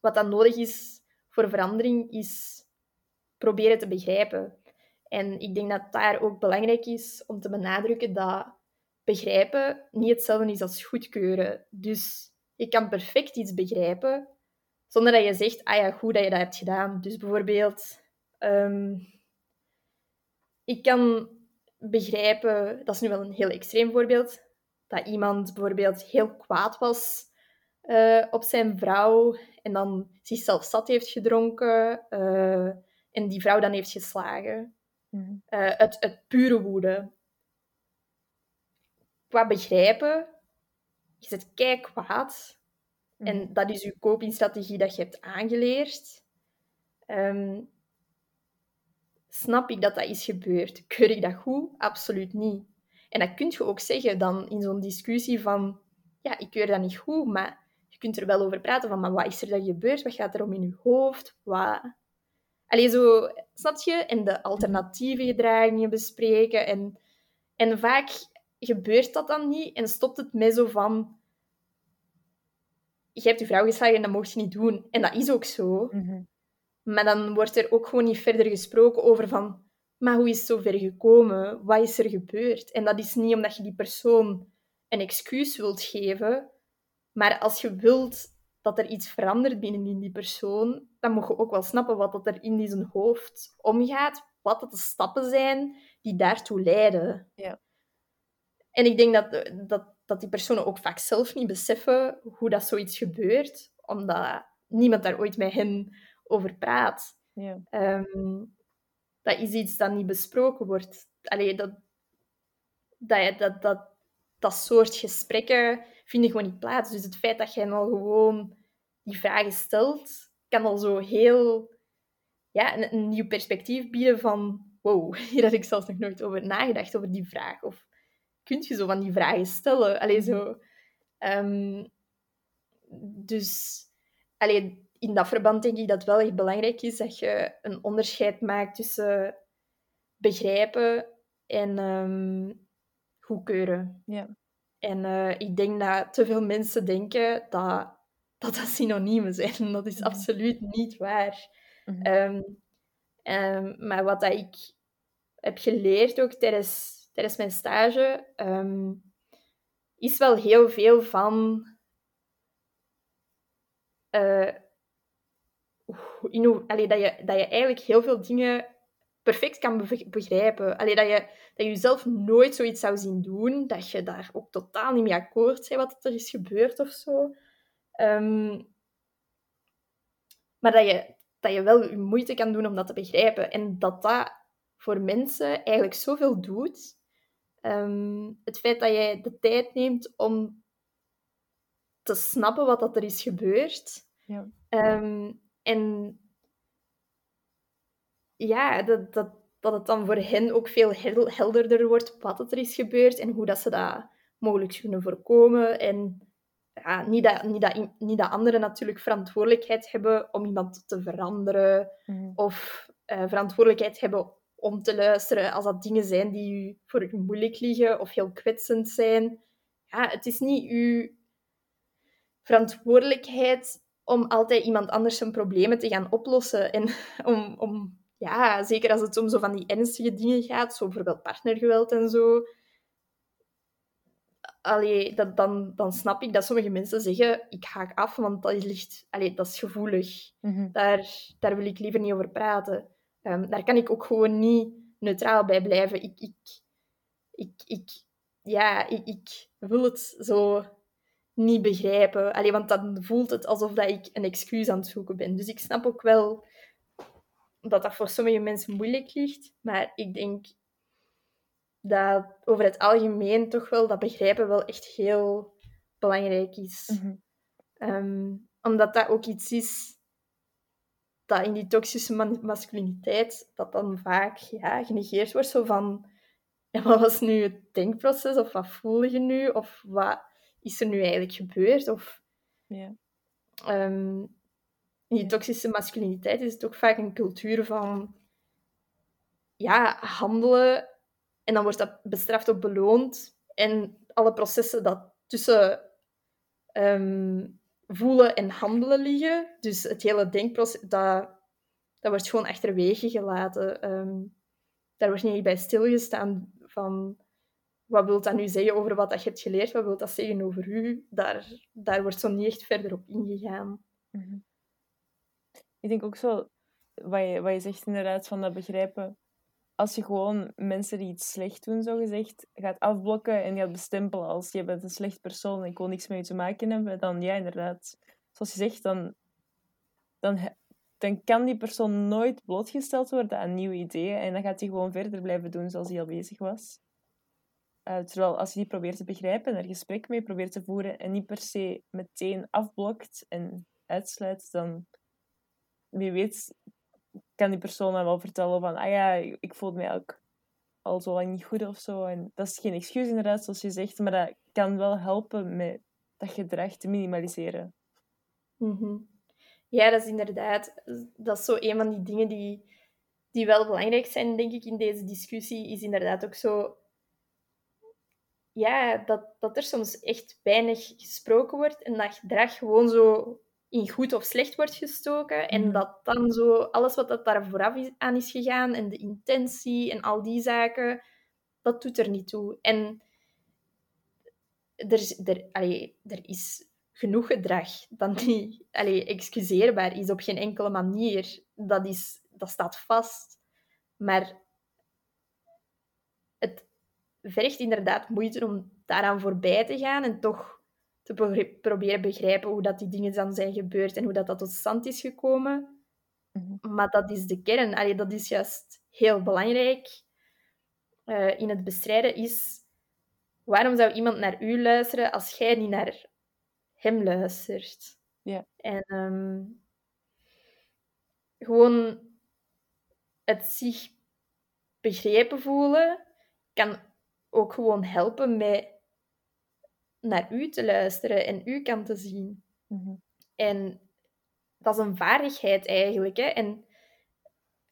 S1: wat dan nodig is voor verandering, is proberen te begrijpen. En ik denk dat daar ook belangrijk is om te benadrukken dat begrijpen niet hetzelfde is als goedkeuren. Dus je kan perfect iets begrijpen, zonder dat je zegt, ah ja, goed dat je dat hebt gedaan. Dus bijvoorbeeld, ehm, ik kan begrijpen, dat is nu wel een heel extreem voorbeeld, dat iemand bijvoorbeeld heel kwaad was uh, op zijn vrouw en dan zichzelf zat heeft gedronken uh, en die vrouw dan heeft geslagen. Mm. Uh, uit, uit pure woede. Qua begrijpen, je zit kei kwaad. En mhm. dat is je copingstrategie dat je hebt aangeleerd. Um, snap ik dat dat is gebeurd? Keur ik dat goed? Absoluut niet. En dat kun je ook zeggen dan in zo'n discussie van... Ja, ik keur dat niet goed, maar je kunt er wel over praten van... Maar wat is er dan gebeurd? Wat gaat er om in je hoofd? Wat... Allee, zo... Snap je? En de alternatieve gedragingen bespreken. En, en vaak gebeurt dat dan niet en stopt het met zo van... Je hebt je vrouw geslagen en dat mocht je niet doen. En dat is ook zo. Mhm. Maar dan wordt er ook gewoon niet verder gesproken over van... Maar hoe is het zo ver gekomen? Wat is er gebeurd? En dat is niet omdat je die persoon een excuus wilt geven. Maar als je wilt dat er iets verandert binnen die persoon, dan moet je ook wel snappen wat er in die zijn hoofd omgaat. Wat dat de stappen zijn die daartoe leiden. Ja. En ik denk dat, dat, dat die personen ook vaak zelf niet beseffen hoe dat zoiets gebeurt, omdat niemand daar ooit met hen over praat. Ja. Ehm, dat is iets dat niet besproken wordt. Allee, dat, dat, dat, dat, dat soort gesprekken vinden gewoon niet plaats. Dus het feit dat jij al gewoon die vragen stelt, kan al zo heel ja, een, nieuw perspectief bieden van wow, hier had ik zelfs nog nooit over nagedacht, over die vraag. Of kun je zo van die vragen stellen? Allee, zo... Um, dus... Allee, in dat verband denk ik dat het wel echt belangrijk is dat je een onderscheid maakt tussen begrijpen en um, goedkeuren. Ja. En uh, ik denk dat te veel mensen denken dat dat, dat synoniemen zijn. Dat is absoluut niet waar. Mm um, maar wat dat ik heb geleerd ook tijdens, tijdens mijn stage, is wel heel veel van... Uh, in hoe, allee, dat, je, dat je eigenlijk heel veel dingen perfect kan begrijpen. Allee, dat, je, dat je jezelf nooit zoiets zou zien doen, dat je daar ook totaal niet mee akkoord bent wat er is gebeurd of zo. Ehm, maar dat je, dat je wel je moeite kan doen om dat te begrijpen. En dat dat voor mensen eigenlijk zoveel doet. Ehm, het feit dat jij de tijd neemt om te snappen wat dat er is gebeurd. Ja. Ehm, en ja, dat, dat, dat het dan voor hen ook veel helderder wordt wat er is gebeurd en hoe dat ze dat mogelijk kunnen voorkomen. En ja, niet, dat, niet, dat, niet dat anderen natuurlijk verantwoordelijkheid hebben om iemand te veranderen mhm. of uh, verantwoordelijkheid hebben om te luisteren als dat dingen zijn die u, voor u moeilijk liggen of heel kwetsend zijn. Ja, het is niet uw verantwoordelijkheid om altijd iemand anders zijn problemen te gaan oplossen. En om, om ja, zeker als het om zo van die ernstige dingen gaat, zo bijvoorbeeld partnergeweld en zo. Allee, dat, dan, dan snap ik dat sommige mensen zeggen, ik haak af, want dat is, licht, allee, dat is gevoelig. Mhm. daar, daar wil ik liever niet over praten. Um, daar kan ik ook gewoon niet neutraal bij blijven. Ik, ik, ik, ik, ja, ik, ik wil het zo niet begrijpen. Allee, want dan voelt het alsof dat ik een excuus aan het zoeken ben. Dus ik snap ook wel dat dat voor sommige mensen moeilijk ligt. Maar ik denk dat over het algemeen toch wel dat begrijpen wel echt heel belangrijk is. Mhm. Ehm, omdat dat ook iets is dat in die toxische masculiniteit, dat dan vaak ja, genegeerd wordt. Zo van, ja, wat was nu het denkproces? Of wat voel je nu? Of wat is er nu eigenlijk gebeurd? Of, ja. Um, in die toxische masculiniteit is het ook vaak een cultuur van ja, handelen en dan wordt dat bestraft of beloond. En alle processen dat tussen ehm, voelen en handelen liggen, dus het hele denkproces, dat, dat wordt gewoon achterwege gelaten. Um, daar wordt niet bij stilgestaan van wat wil dat nu zeggen over wat dat je hebt geleerd, wat wil dat zeggen over u. Daar, daar wordt zo niet echt verder op ingegaan. Mhm.
S2: Ik denk ook zo, wat je, wat je zegt inderdaad, van dat begrijpen. Als je gewoon mensen die iets slecht doen, zo gezegd, gaat afblokken en gaat bestempelen als je bent een slecht persoon en ik wil niks met je te maken hebben, dan ja, inderdaad. Zoals je zegt, dan, dan, dan kan die persoon nooit blootgesteld worden aan nieuwe ideeën en dan gaat hij gewoon verder blijven doen zoals hij al bezig was. Uh, terwijl als je die probeert te begrijpen en er gesprek mee probeert te voeren en niet per se meteen afblokt en uitsluit, dan wie weet kan die persoon dan wel vertellen van, ah ja, ik voel me ook al zo lang niet goed of zo. En dat is geen excuus inderdaad, zoals je zegt, maar dat kan wel helpen met dat gedrag te minimaliseren.
S1: Mhm. Ja, dat is inderdaad, dat is zo een van die dingen die, die wel belangrijk zijn, denk ik, in deze discussie, is inderdaad ook zo ja, dat, dat er soms echt weinig gesproken wordt en dat gedrag gewoon zo in goed of slecht wordt gestoken. En mhm. dat dan zo alles wat dat daar vooraf aan is gegaan en de intentie en al die zaken, dat doet er niet toe. En er, er, allee, er is genoeg gedrag dat niet allee, excuseerbaar is op geen enkele manier. Dat, is, dat staat vast. Maar het vergt inderdaad moeite om daaraan voorbij te gaan en toch te proberen begrijpen hoe dat die dingen dan zijn gebeurd en hoe dat, dat tot stand is gekomen. Mhm. Maar dat is de kern. Allee, dat is juist heel belangrijk uh, in het bestrijden. Is waarom zou iemand naar u luisteren als jij niet naar hem luistert? Ja. En ehm, gewoon het zich begrepen voelen kan ook gewoon helpen met naar u te luisteren en uw kant te zien. Mhm. En dat is een vaardigheid eigenlijk. Hè? En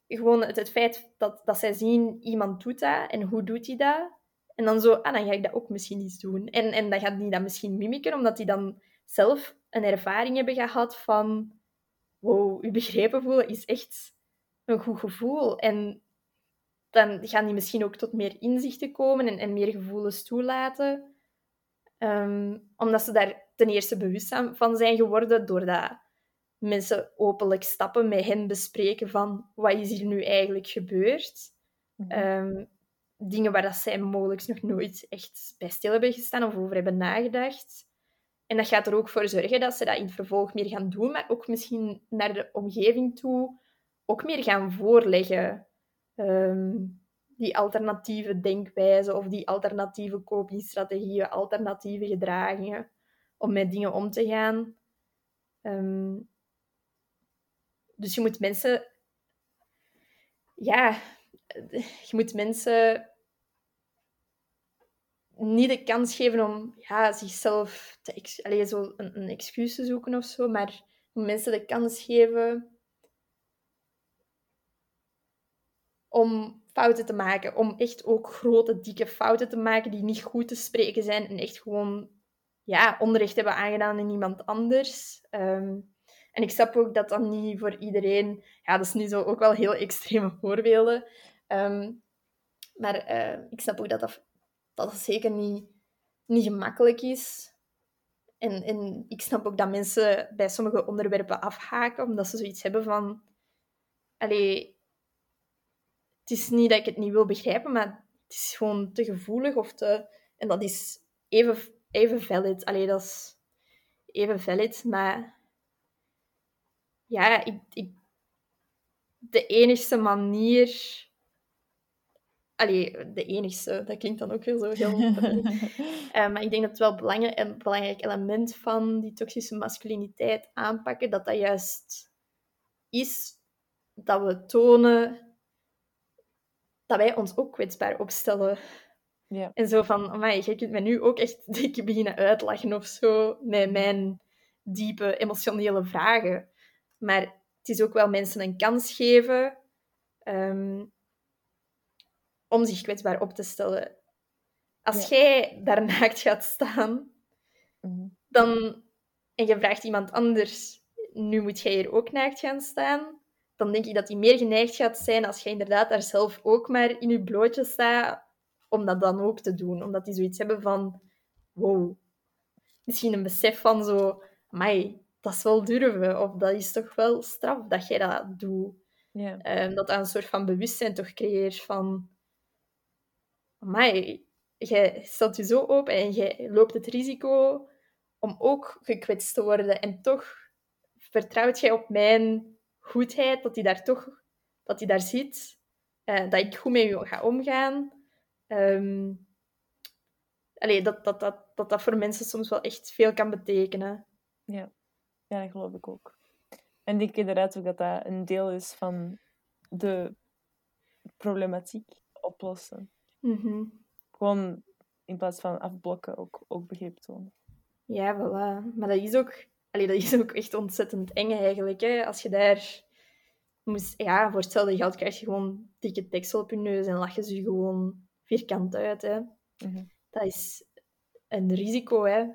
S1: gewoon het, het, feit dat, dat zij zien, iemand doet dat en hoe doet hij dat? En dan zo, ah, dan ga ik dat ook misschien eens doen. En, en dan gaat die dat misschien mimiken, omdat die dan zelf een ervaring hebben gehad van wow, je begrepen voelen is echt een goed gevoel. En dan gaan die misschien ook tot meer inzichten komen en, en meer gevoelens toelaten. Um, omdat ze daar ten eerste bewust van zijn geworden, doordat mensen openlijk stappen met hen bespreken van wat is hier nu eigenlijk gebeurd. Mm dingen waar dat zij mogelijk nog nooit echt bij stil hebben gestaan of over hebben nagedacht. En dat gaat er ook voor zorgen dat ze dat in het vervolg meer gaan doen, maar ook misschien naar de omgeving toe ook meer gaan voorleggen. ehm, die alternatieve denkwijze of die alternatieve copingstrategieën, alternatieve gedragingen om met dingen om te gaan. Ehm, dus je moet mensen... Ja, je moet mensen niet de kans geven om ja, zichzelf te ex zo een, een, excuus te zoeken of zo, maar mensen de kans geven om fouten te maken. Om echt ook grote, dikke fouten te maken die niet goed te spreken zijn en echt gewoon ja, onrecht hebben aangedaan in iemand anders. Ehm, en ik snap ook dat dat niet voor iedereen... Ja, dat is nu zo ook wel heel extreme voorbeelden. Ehm, maar uh, ik snap ook dat dat, dat, zeker niet, niet gemakkelijk is. En, en ik snap ook dat mensen bij sommige onderwerpen afhaken, omdat ze zoiets hebben van... Allee, het is niet dat ik het niet wil begrijpen, maar het is gewoon te gevoelig of te... En dat is even, even valid. Allee, dat is even valid, maar... Ja, ik, ik, de enigste manier Allee, de enigste, dat klinkt dan ook weer zo heel... uh, maar ik denk dat het wel belangrijk, een belangrijk element van die toxische masculiniteit aanpakken, dat dat juist is dat we tonen dat wij ons ook kwetsbaar opstellen. Ja. En zo van, amai, je kunt mij nu ook echt dik beginnen uitlachen of zo met mijn diepe emotionele vragen. Maar het is ook wel mensen een kans geven um, om zich kwetsbaar op te stellen. Als jij daar naakt gaat staan, mhm. dan, en je vraagt iemand anders, nu moet jij hier ook naakt gaan staan, dan denk ik dat hij meer geneigd gaat zijn als jij inderdaad daar zelf ook maar in je blootje staat, om dat dan ook te doen. Omdat die zoiets hebben van, wow, misschien een besef van zo, mij dat is wel durven, of dat is toch wel straf dat jij dat doet. Yeah. Um, dat dat een soort van bewustzijn toch creëert van, maar jij stelt je zo open en jij loopt het risico om ook gekwetst te worden. En toch vertrouwt jij op mijn goedheid, dat hij daar toch dat hij daar zit, uh, dat ik goed met je ga omgaan. Um, allee, dat, dat, dat, dat dat voor mensen soms wel echt veel kan betekenen.
S2: Ja, ja dat geloof ik ook. En ik denk inderdaad ook dat dat een deel is van de problematiek oplossen. Mm Gewoon in plaats van afblokken ook, ook begrip tonen.
S1: Ja, voilà. Maar dat is ook, allee, dat is ook echt ontzettend eng eigenlijk. Hè? Als je daar moest... Ja, voor hetzelfde geld krijg je gewoon dikke deksel op je neus en lachen ze je gewoon vierkant uit. Hè? Mhm. Dat is een risico, hè.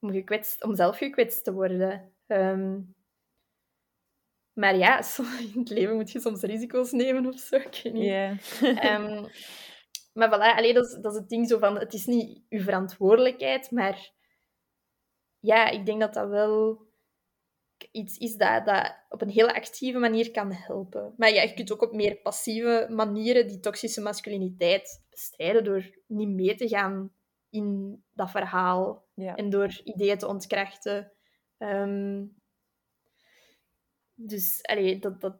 S1: Om, gekwetst, om zelf gekwetst te worden. Ehm, maar ja, in het leven moet je soms risico's nemen of zo. Ik weet niet. Yeah. Maar voilà, alleen dat, is, dat is het ding zo van, het is niet uw verantwoordelijkheid, maar ja, ik denk dat dat wel iets is dat, dat op een hele actieve manier kan helpen. Maar ja, je kunt ook op meer passieve manieren die toxische masculiniteit bestrijden door niet mee te gaan in dat verhaal en door ideeën te ontkrachten. Ehm, dus allee, dat, dat,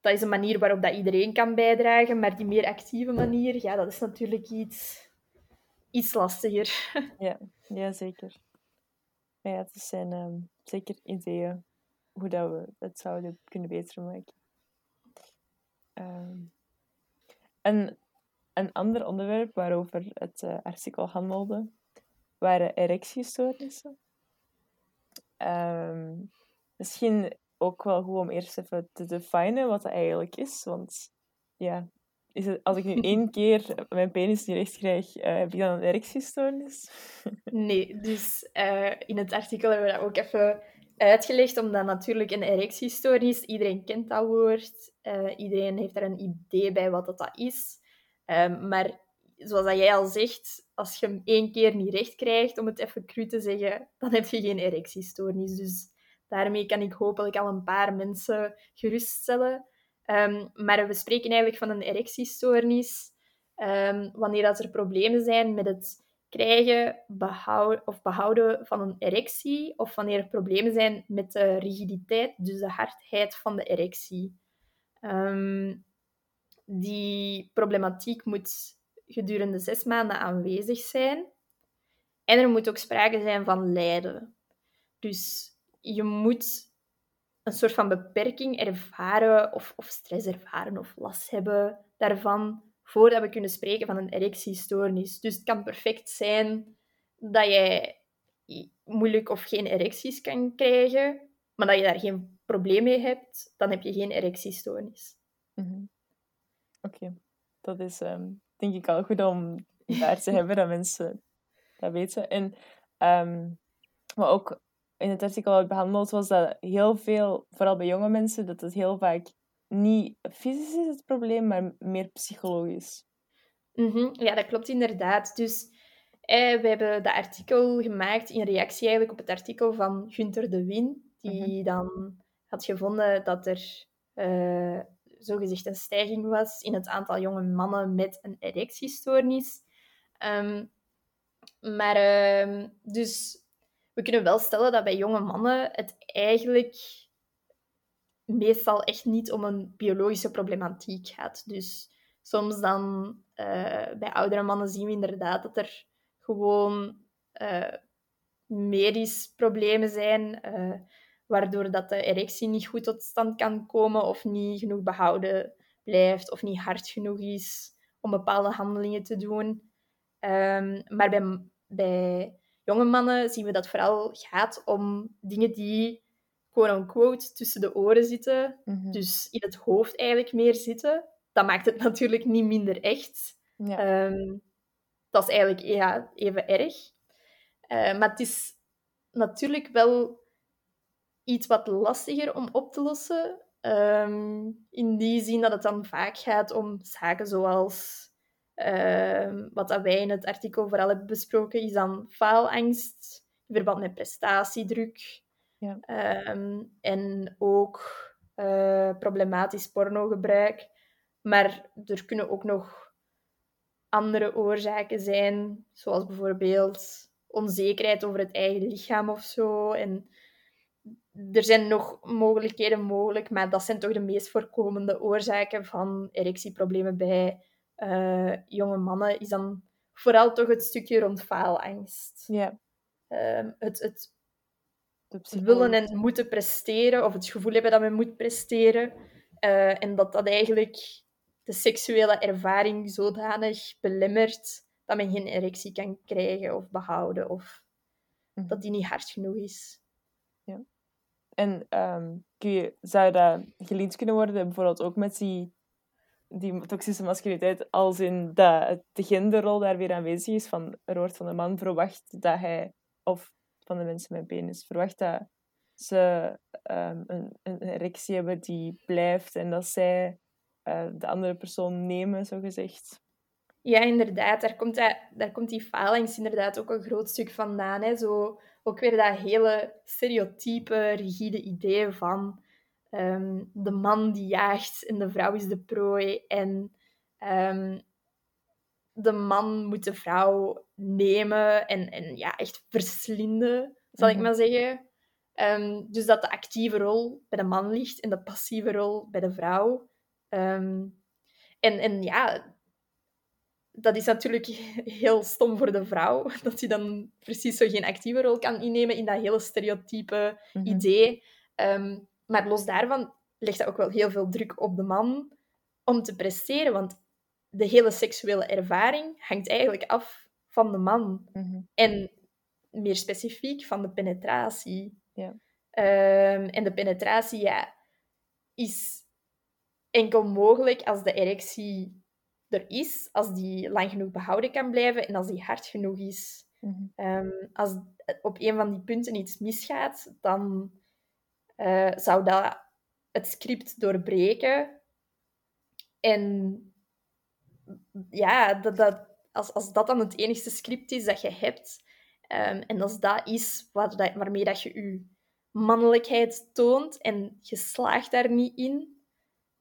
S1: dat is een manier waarop dat iedereen kan bijdragen, maar die meer actieve manier, ja, dat is natuurlijk iets, iets lastiger.
S2: Ja, ja zeker. Maar ja, het zijn ehm, zeker ideeën hoe dat we het zouden kunnen beter maken. Um, en een ander onderwerp waarover het uh, artikel handelde, waren erectiestoornissen. Um, misschien ook wel goed om eerst even te definen wat dat eigenlijk is. Want ja, is het, als ik nu één keer mijn penis niet recht krijg, uh, heb ik dan een erectiestoornis?
S1: nee, dus uh, in het artikel hebben we dat ook even uitgelegd, omdat natuurlijk een erectiestoornis, iedereen kent dat woord, uh, iedereen heeft daar een idee bij wat dat, dat is. Um, maar zoals dat jij al zegt, als je hem één keer niet recht krijgt, om het even cru te zeggen, dan heb je geen erectiestoornis. Dus Daarmee kan ik hopelijk al een paar mensen geruststellen. Um, maar we spreken eigenlijk van een erectiestoornis um, wanneer dat er problemen zijn met het krijgen behouden, of behouden van een erectie, of wanneer er problemen zijn met de rigiditeit, dus de hardheid van de erectie. Um, die problematiek moet gedurende zes maanden aanwezig zijn. En er moet ook sprake zijn van lijden. Dus je moet een soort van beperking ervaren of, of stress ervaren of last hebben daarvan voordat we kunnen spreken van een erectiestoornis. Dus het kan perfect zijn dat jij moeilijk of geen erecties kan krijgen, maar dat je daar geen probleem mee hebt, dan heb je geen erectiestoornis.
S2: Mm Oké, dat is ehm, denk ik al goed om daar te hebben, dat mensen dat weten. En um, maar ook in het artikel wat behandeld was dat heel veel, vooral bij jonge mensen, dat het heel vaak niet fysisch is het probleem, maar meer psychologisch.
S1: Mm Ja, dat klopt inderdaad. Dus eh, we hebben dat artikel gemaakt in reactie eigenlijk op het artikel van Gunther de Win, die mhm. dan had gevonden dat er uh, zogezegd een stijging was in het aantal jonge mannen met een erectiestoornis. Um, maar uh, dus we kunnen wel stellen dat bij jonge mannen het eigenlijk meestal echt niet om een biologische problematiek gaat. Dus soms dan uh, bij oudere mannen zien we inderdaad dat er gewoon uh, medisch problemen zijn, uh, waardoor dat de erectie niet goed tot stand kan komen of niet genoeg behouden blijft of niet hard genoeg is om bepaalde handelingen te doen. Um, maar bij, bij jonge mannen zien we dat vooral gaat om dingen die quote-unquote tussen de oren zitten, mhm. dus in het hoofd eigenlijk meer zitten. Dat maakt het natuurlijk niet minder echt. Ja. Ehm, dat is eigenlijk ja, even erg. Uh, maar het is natuurlijk wel iets wat lastiger om op te lossen. Um, in die zin dat het dan vaak gaat om zaken zoals uh, wat dat wij in het artikel vooral hebben besproken, is dan faalangst in verband met prestatiedruk. Ja. Um, en ook uh, problematisch pornogebruik. Maar er kunnen ook nog andere oorzaken zijn, zoals bijvoorbeeld onzekerheid over het eigen lichaam of zo. En er zijn nog mogelijkheden mogelijk, maar dat zijn toch de meest voorkomende oorzaken van erectieproblemen bij uh, jonge mannen. Is dan vooral toch het stukje rond faalangst. Ja. Uh, het, het willen en moeten presteren, of het gevoel hebben dat men moet presteren. Uh, en dat dat eigenlijk de seksuele ervaring zodanig belemmert dat men geen erectie kan krijgen of behouden, of mhm. dat die niet hard genoeg is.
S2: Ja. En um, kun je, zou dat gelinkt kunnen worden, bijvoorbeeld ook met die, die toxische masculiniteit, als in dat de genderrol daar weer aanwezig is, van er wordt van de man verwacht dat hij, of van de mensen met penis, verwacht dat ze um, een, erectie hebben die blijft en dat zij uh, de andere persoon nemen, zo gezegd.
S1: Ja, inderdaad. Daar komt, dat, daar komt die falings inderdaad ook een groot stuk vandaan. Hè. Zo, ook weer dat hele stereotype, rigide idee van um, de man die jaagt en de vrouw is de prooi. En um, de man moet de vrouw nemen en, en ja, echt verslinden, zal ik mhm. maar zeggen. Um, dus dat de actieve rol bij de man ligt en de passieve rol bij de vrouw. Um, en, en ja, dat is natuurlijk heel stom voor de vrouw, dat hij dan precies zo geen actieve rol kan innemen in dat hele stereotype mhm. idee. Um, maar los daarvan legt dat ook wel heel veel druk op de man om te presteren, want de hele seksuele ervaring hangt eigenlijk af van de man. Mhm. En meer specifiek van de penetratie. Ja. Um, en de penetratie ja, is enkel mogelijk als de erectie er is, als die lang genoeg behouden kan blijven en als die hard genoeg is. Mhm. Ehm, als op een van die punten iets misgaat, dan uh, zou dat het script doorbreken. En ja, dat, dat, als, als dat dan het enige script is dat je hebt, um, en als dat is wat, dat, waarmee dat je je mannelijkheid toont en je slaagt daar niet in,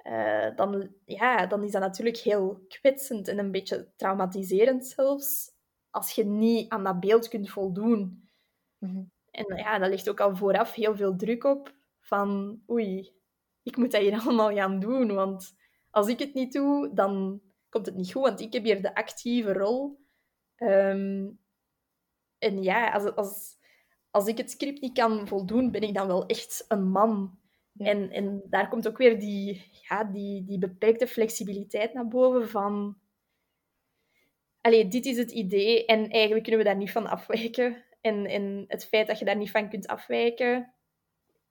S1: uh, dan, ja, dan is dat natuurlijk heel kwetsend en een beetje traumatiserend zelfs, als je niet aan dat beeld kunt voldoen. Mhm. En ja, dat ligt ook al vooraf heel veel druk op van oei, ik moet dat hier allemaal gaan doen, want als ik het niet doe, dan komt het niet goed, want ik heb hier de actieve rol. Ehm, en ja, als, als, als ik het script niet kan voldoen, ben ik dan wel echt een man. En, en daar komt ook weer die, ja, die, die beperkte flexibiliteit naar boven van... Allee, dit is het idee en eigenlijk kunnen we daar niet van afwijken. En, en het feit dat je daar niet van kunt afwijken,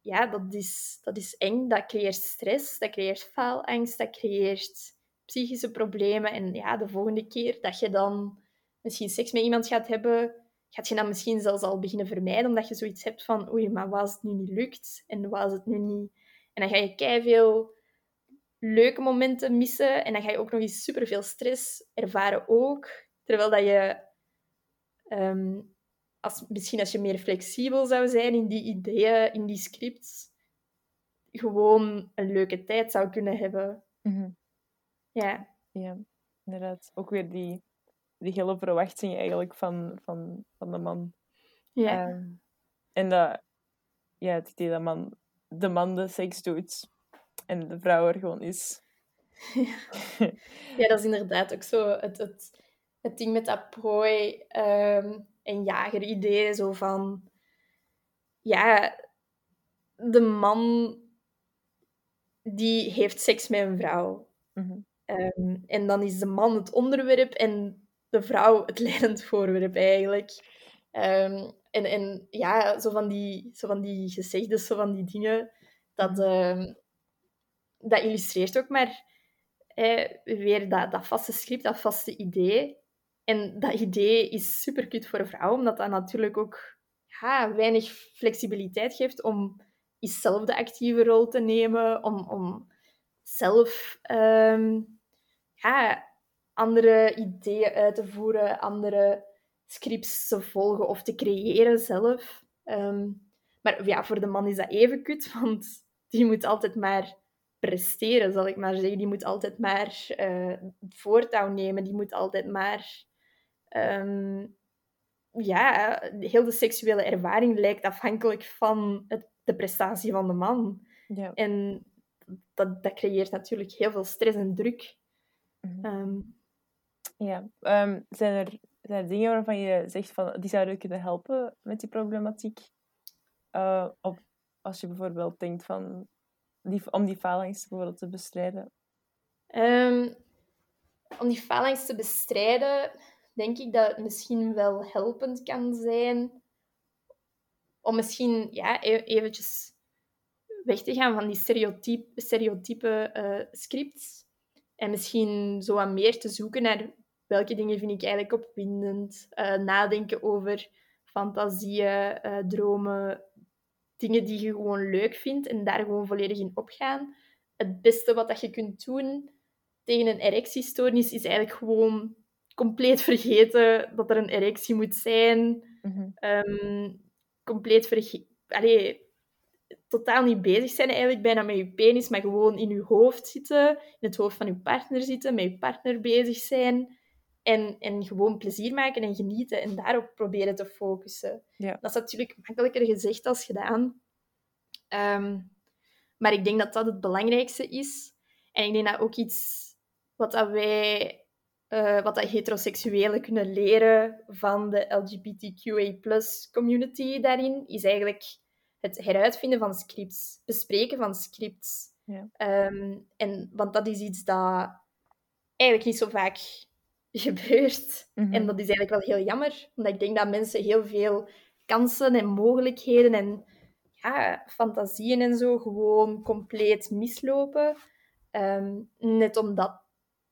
S1: ja, dat is, dat is eng. Dat creëert stress, dat creëert faalangst, dat creëert psychische problemen. En ja, de volgende keer dat je dan misschien seks met iemand gaat hebben, gaat je dan misschien zelfs al beginnen vermijden, omdat je zoiets hebt van oei, maar wat als het nu niet lukt? En wat als het nu niet... En dan ga je kei veel leuke momenten missen en dan ga je ook nog eens superveel stress ervaren ook. Terwijl dat je... Ehm, als, misschien als je meer flexibel zou zijn in die ideeën, in die scripts, gewoon een leuke tijd zou kunnen hebben.
S2: Mhm.
S1: Ja.
S2: Ja, inderdaad. Ook weer die, die hele verwachting eigenlijk van, van, van de man.
S1: Ja.
S2: Ehm, en dat, ja, het idee dat man, de man de seks doet en de vrouw er gewoon is.
S1: Ja, ja dat is inderdaad ook zo het, het, het ding met dat prooi um, en jager idee. Zo van, ja, de man die heeft seks met een vrouw.
S2: Mm
S1: Ehm, en dan is de man het onderwerp en de vrouw het leidend voorwerp eigenlijk. Um, en, en ja, zo van die, zo van die gezegden, zo van die dingen, dat, uh, dat illustreert ook maar eh, weer dat, dat vaste script, dat vaste idee. En dat idee is super kut voor vrouwen, omdat dat natuurlijk ook ja, weinig flexibiliteit geeft om zelf de actieve rol te nemen, om, om zelf um, ja, andere ideeën uit te voeren, andere scripts te volgen of te creëren zelf. Ehm, maar ja, voor de man is dat even kut, want die moet altijd maar presteren, zal ik maar zeggen. Die moet altijd maar uh, voortouw nemen. Die moet altijd maar... Um, ja, heel de seksuele ervaring lijkt afhankelijk van het, de prestatie van de man.
S2: Ja.
S1: En dat, dat creëert natuurlijk heel veel stress en druk. Ehm,
S2: ja, um, zijn, er, zijn er dingen waarvan je zegt van die zouden kunnen helpen met die problematiek? Uh, op, als je bijvoorbeeld denkt van die, om die faalangst bijvoorbeeld te bestrijden?
S1: Um, om die faalangst te bestrijden, denk ik dat het misschien wel helpend kan zijn om misschien ja, e-, eventjes weg te gaan van die stereotype, stereotype uh, scripts. En misschien zo wat meer te zoeken naar welke dingen vind ik eigenlijk opwindend. Uh, nadenken over fantasieën, uh, dromen, dingen die je gewoon leuk vindt en daar gewoon volledig in opgaan. Het beste wat dat je kunt doen tegen een erectiestoornis is eigenlijk gewoon compleet vergeten dat er een erectie moet zijn.
S2: Mm
S1: um, compleet vergeten totaal niet bezig zijn eigenlijk bijna met je penis, maar gewoon in je hoofd zitten, in het hoofd van je partner zitten, met je partner bezig zijn en, en gewoon plezier maken en genieten en daarop proberen te focussen.
S2: Ja.
S1: Dat is natuurlijk makkelijker gezegd als gedaan. Um, maar ik denk dat dat het belangrijkste is. En ik denk dat ook iets wat dat wij, uh, wat dat heteroseksuelen kunnen leren van de LGBTQA community daarin, is eigenlijk het heruitvinden van scripts, bespreken van scripts.
S2: Ja.
S1: Um, en, want dat is iets dat eigenlijk niet zo vaak gebeurt.
S2: Mm -hmm.
S1: En dat is eigenlijk wel heel jammer, omdat ik denk dat mensen heel veel kansen en mogelijkheden en ja, fantasieën en zo gewoon compleet mislopen. Um, net omdat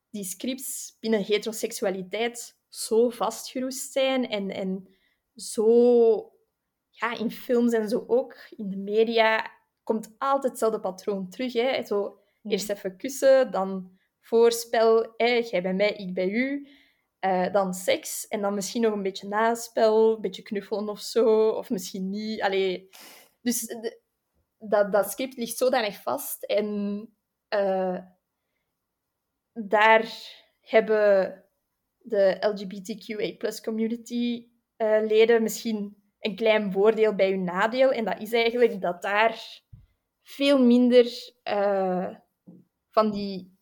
S1: die scripts binnen heteroseksualiteit zo vastgeroest zijn en, en zo ja, in films en zo ook, in de media, komt altijd hetzelfde patroon terug. Hè? Zo, eerst even kussen, dan voorspel, hè? jij bij mij, ik bij u. Uh, dan seks en dan misschien nog een beetje naspel, een beetje knuffelen of zo, of misschien niet. Allee, dus de, dat, dat script ligt zodanig vast en uh, daar hebben de LGBTQA community uh, leden misschien een klein voordeel bij je nadeel. En dat is eigenlijk dat daar veel minder uh, van die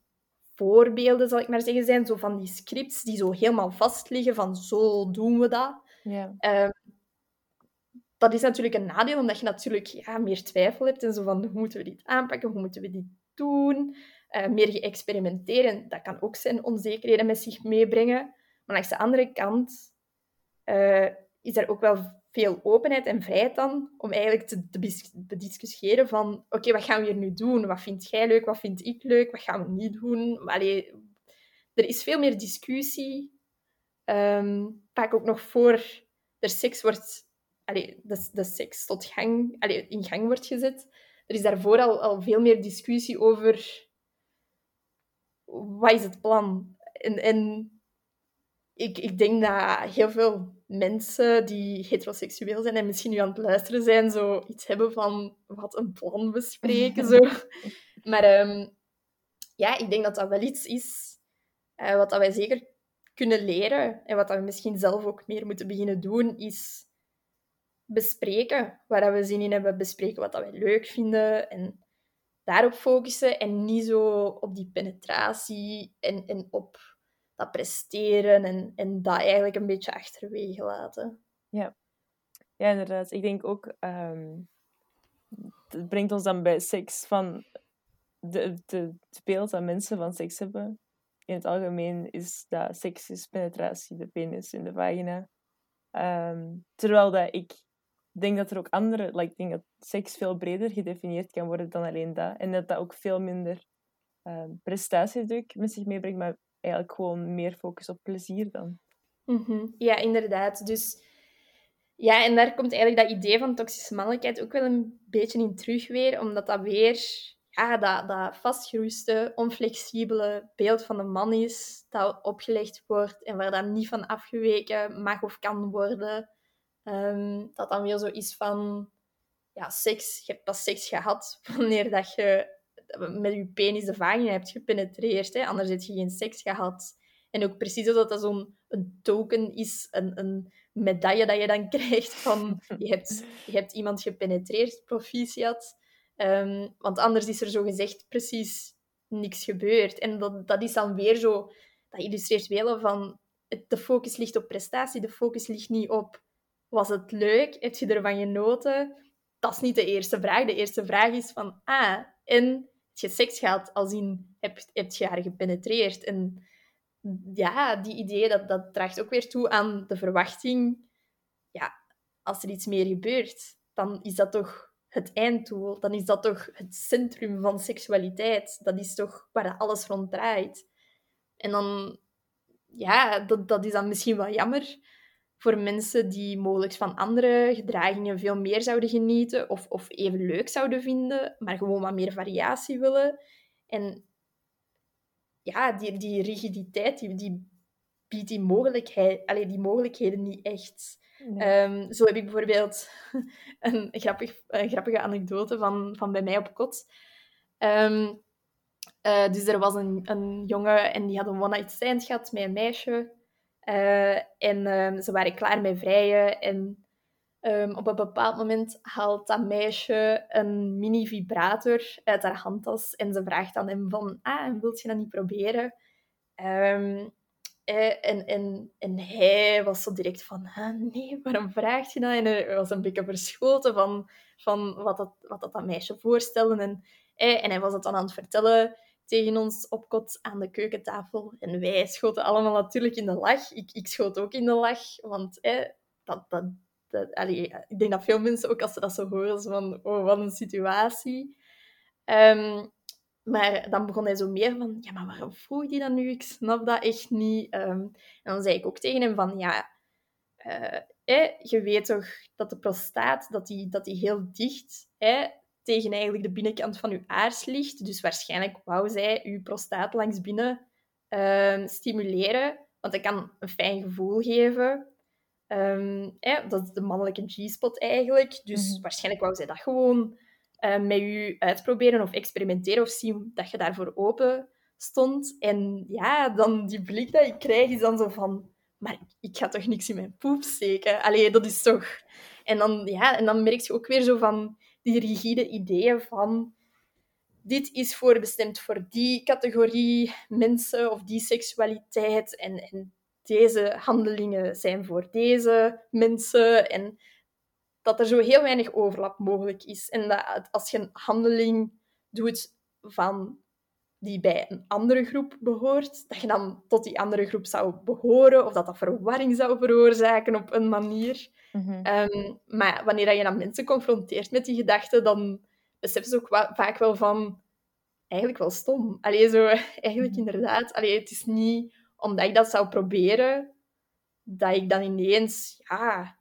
S1: voorbeelden, zal ik maar zeggen, zijn. Zo van die scripts die zo helemaal vast liggen van zo doen we dat.
S2: Ja.
S1: Ehm, dat is natuurlijk een nadeel, omdat je natuurlijk ja, meer twijfel hebt en zo van hoe moeten we dit aanpakken, hoe moeten we dit doen. Uh, meer geëxperimenteren, dat kan ook zijn onzekerheden met zich meebrengen. Maar langs de andere kant uh, is er ook wel veel openheid en vrijheid dan om eigenlijk te, te van oké, wat gaan we hier nu doen? Wat vind jij leuk? Wat vind ik leuk? Wat gaan we niet doen? Allee, er is veel meer discussie. Um, vaak ook nog voor er seks wordt... Allee, de, de seks tot gang, allee, in gang wordt gezet. Er is daarvoor al, al veel meer discussie over... Wat is het plan? En, en ik, ik denk dat heel veel mensen die heteroseksueel zijn en misschien nu aan het luisteren zijn, zo iets hebben van wat een plan bespreken. zo. Maar ehm, ja, ik denk dat dat wel iets is uh, wat dat wij zeker kunnen leren en wat dat we misschien zelf ook meer moeten beginnen doen, is bespreken waar we zin in hebben, bespreken wat dat wij leuk vinden en daarop focussen en niet zo op die penetratie en, en op dat presteren en, en dat eigenlijk een beetje achterwege laten.
S2: Ja, ja inderdaad. Ik denk ook, um, het brengt ons dan bij seks van de, de, het beeld dat mensen van seks hebben. In het algemeen is dat seks is penetratie, de penis in de vagina. Um, terwijl dat ik denk dat er ook andere, like, ik denk dat seks veel breder gedefinieerd kan worden dan alleen dat. En dat dat ook veel minder um, prestatiedruk met zich meebrengt, maar eigenlijk gewoon meer focus op plezier dan.
S1: Mm Ja, inderdaad. Dus ja, en daar komt eigenlijk dat idee van toxische mannelijkheid ook wel een beetje in terug weer, omdat dat weer ja, dat, dat vastgeroeste, onflexibele beeld van de man is, dat opgelegd wordt en waar dan niet van afgeweken mag of kan worden. Um, dat dan weer zo is van, ja, seks, je hebt pas seks gehad wanneer dat je met je penis de vagina hebt gepenetreerd. Hè? Anders heb je geen seks gehad. En ook precies dat dat zo'n een token is, een, een medaille dat je dan krijgt van je hebt, je hebt iemand gepenetreerd, proficiat. Um, want anders is er zo gezegd precies niks gebeurd. En dat, dat is dan weer zo, dat illustreert wel van de focus ligt op prestatie, de focus ligt niet op was het leuk, heb je ervan genoten? Dat is niet de eerste vraag. De eerste vraag is van, ah, en je seks gehad, als in heb, heb je haar gepenetreerd. En ja, die idee, dat, dat draagt ook weer toe aan de verwachting. Ja, als er iets meer gebeurt, dan is dat toch het einddoel. Dan is dat toch het centrum van seksualiteit. Dat is toch waar alles rond draait. En dan, ja, dat, dat is dan misschien wel jammer voor mensen die mogelijk van andere gedragingen veel meer zouden genieten of, of even leuk zouden vinden, maar gewoon wat meer variatie willen. En ja, die, die rigiditeit, die, die biedt die, mogelijkheid, allee, die mogelijkheden niet echt. Ehm, zo heb ik bijvoorbeeld een, grappig, een grappige anekdote van, van bij mij op kot. Ehm, eh, dus er was een, een jongen en die had een one-night stand gehad met een meisje. Uh, en um, ze waren klaar met vrijen. En um, op een bepaald moment haalt dat meisje een mini-vibrator uit haar handtas. En ze vraagt aan hem van, ah, wilt je dat niet proberen? Um, en, en, en hij was zo direct van, nee, waarom vraagt je dat? En hij was een beetje verschoten van, van wat, dat, wat dat, meisje voorstelde. En, en hij was het dan aan het vertellen tegen ons op kot aan de keukentafel. En wij schoten allemaal natuurlijk in de lach. Ik, ik schoot ook in de lach, want dat, dat, ik denk dat veel mensen ook als ze dat zo horen, zo van, oh, wat een situatie. Um, maar dan begon hij zo meer van, ja, maar waarom vroeg hij dat nu? Ik snap dat echt niet. Um, en dan zei ik ook tegen hem van, ja, uh, je weet toch dat de prostaat dat die, dat die heel dicht tegen eigenlijk de binnenkant van uw aars ligt. Dus waarschijnlijk wou zij uw prostaat langs binnen um, stimuleren, want dat kan een fijn gevoel geven. Um, dat is de mannelijke G-spot eigenlijk. Dus mhm. waarschijnlijk wou zij dat gewoon uh, met u uitproberen of experimenteren of zien dat je daarvoor open stond. En ja, dan die blik dat ik krijg is dan zo van... Maar ik ga toch niks in mijn poep steken? Allee, dat is toch... En dan, ja, en dan merk je ook weer zo van die rigide ideeën van dit is voorbestemd voor die categorie mensen of die seksualiteit en, en deze handelingen zijn voor deze mensen en dat er zo heel weinig overlap mogelijk is en dat als je een handeling doet van die bij een andere groep behoort, dat je dan tot die andere groep zou behoren of dat dat verwarring zou veroorzaken op een manier. Mhm. Ehm, maar wanneer je dan mensen confronteert met die gedachten, dan beseffen ze ook vaak wel van... Eigenlijk wel stom. Allee, zo, eigenlijk mhm. inderdaad. Allee, het is niet omdat ik dat zou proberen, dat ik dan ineens... Ja,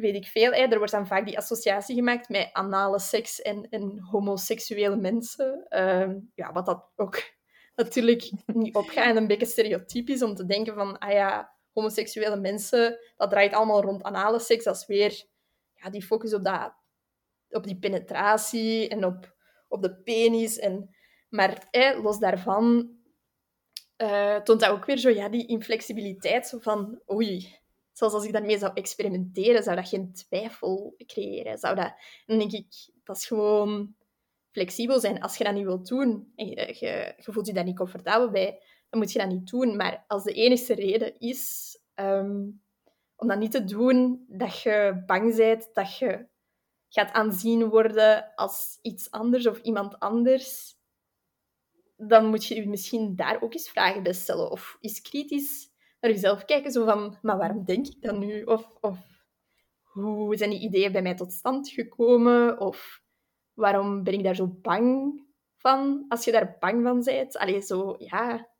S1: weet ik veel. Er wordt dan vaak die associatie gemaakt met anale seks en, en homoseksuele mensen. Ehm, ja, wat dat ook natuurlijk niet opgaat en een beetje stereotypisch om te denken van, ah ja, homoseksuele mensen, dat draait allemaal rond anale seks. Dat is weer ja, die focus op, dat, op die penetratie en op, op de penis. En, maar los daarvan uh, toont dat ook weer zo ja, die inflexibiliteit van, oei, Zoals als ik daarmee zou experimenteren, zou dat geen twijfel creëren. Zou dat, dan denk ik, dat is gewoon flexibel zijn. Als je dat niet wilt doen en je, voelt je daar niet comfortabel bij, dan moet je dat niet doen. Maar als de enige reden is ehm, om dat niet te doen, dat je bang bent dat je gaat aanzien worden als iets anders of iemand anders, dan moet je je misschien daar ook eens vragen bij stellen. Of eens kritisch naar jezelf kijken, zo van, maar waarom denk ik dat nu? Of, of hoe zijn die ideeën bij mij tot stand gekomen? Of waarom ben ik daar zo bang van, als je daar bang van bent? Allee, zo, ja.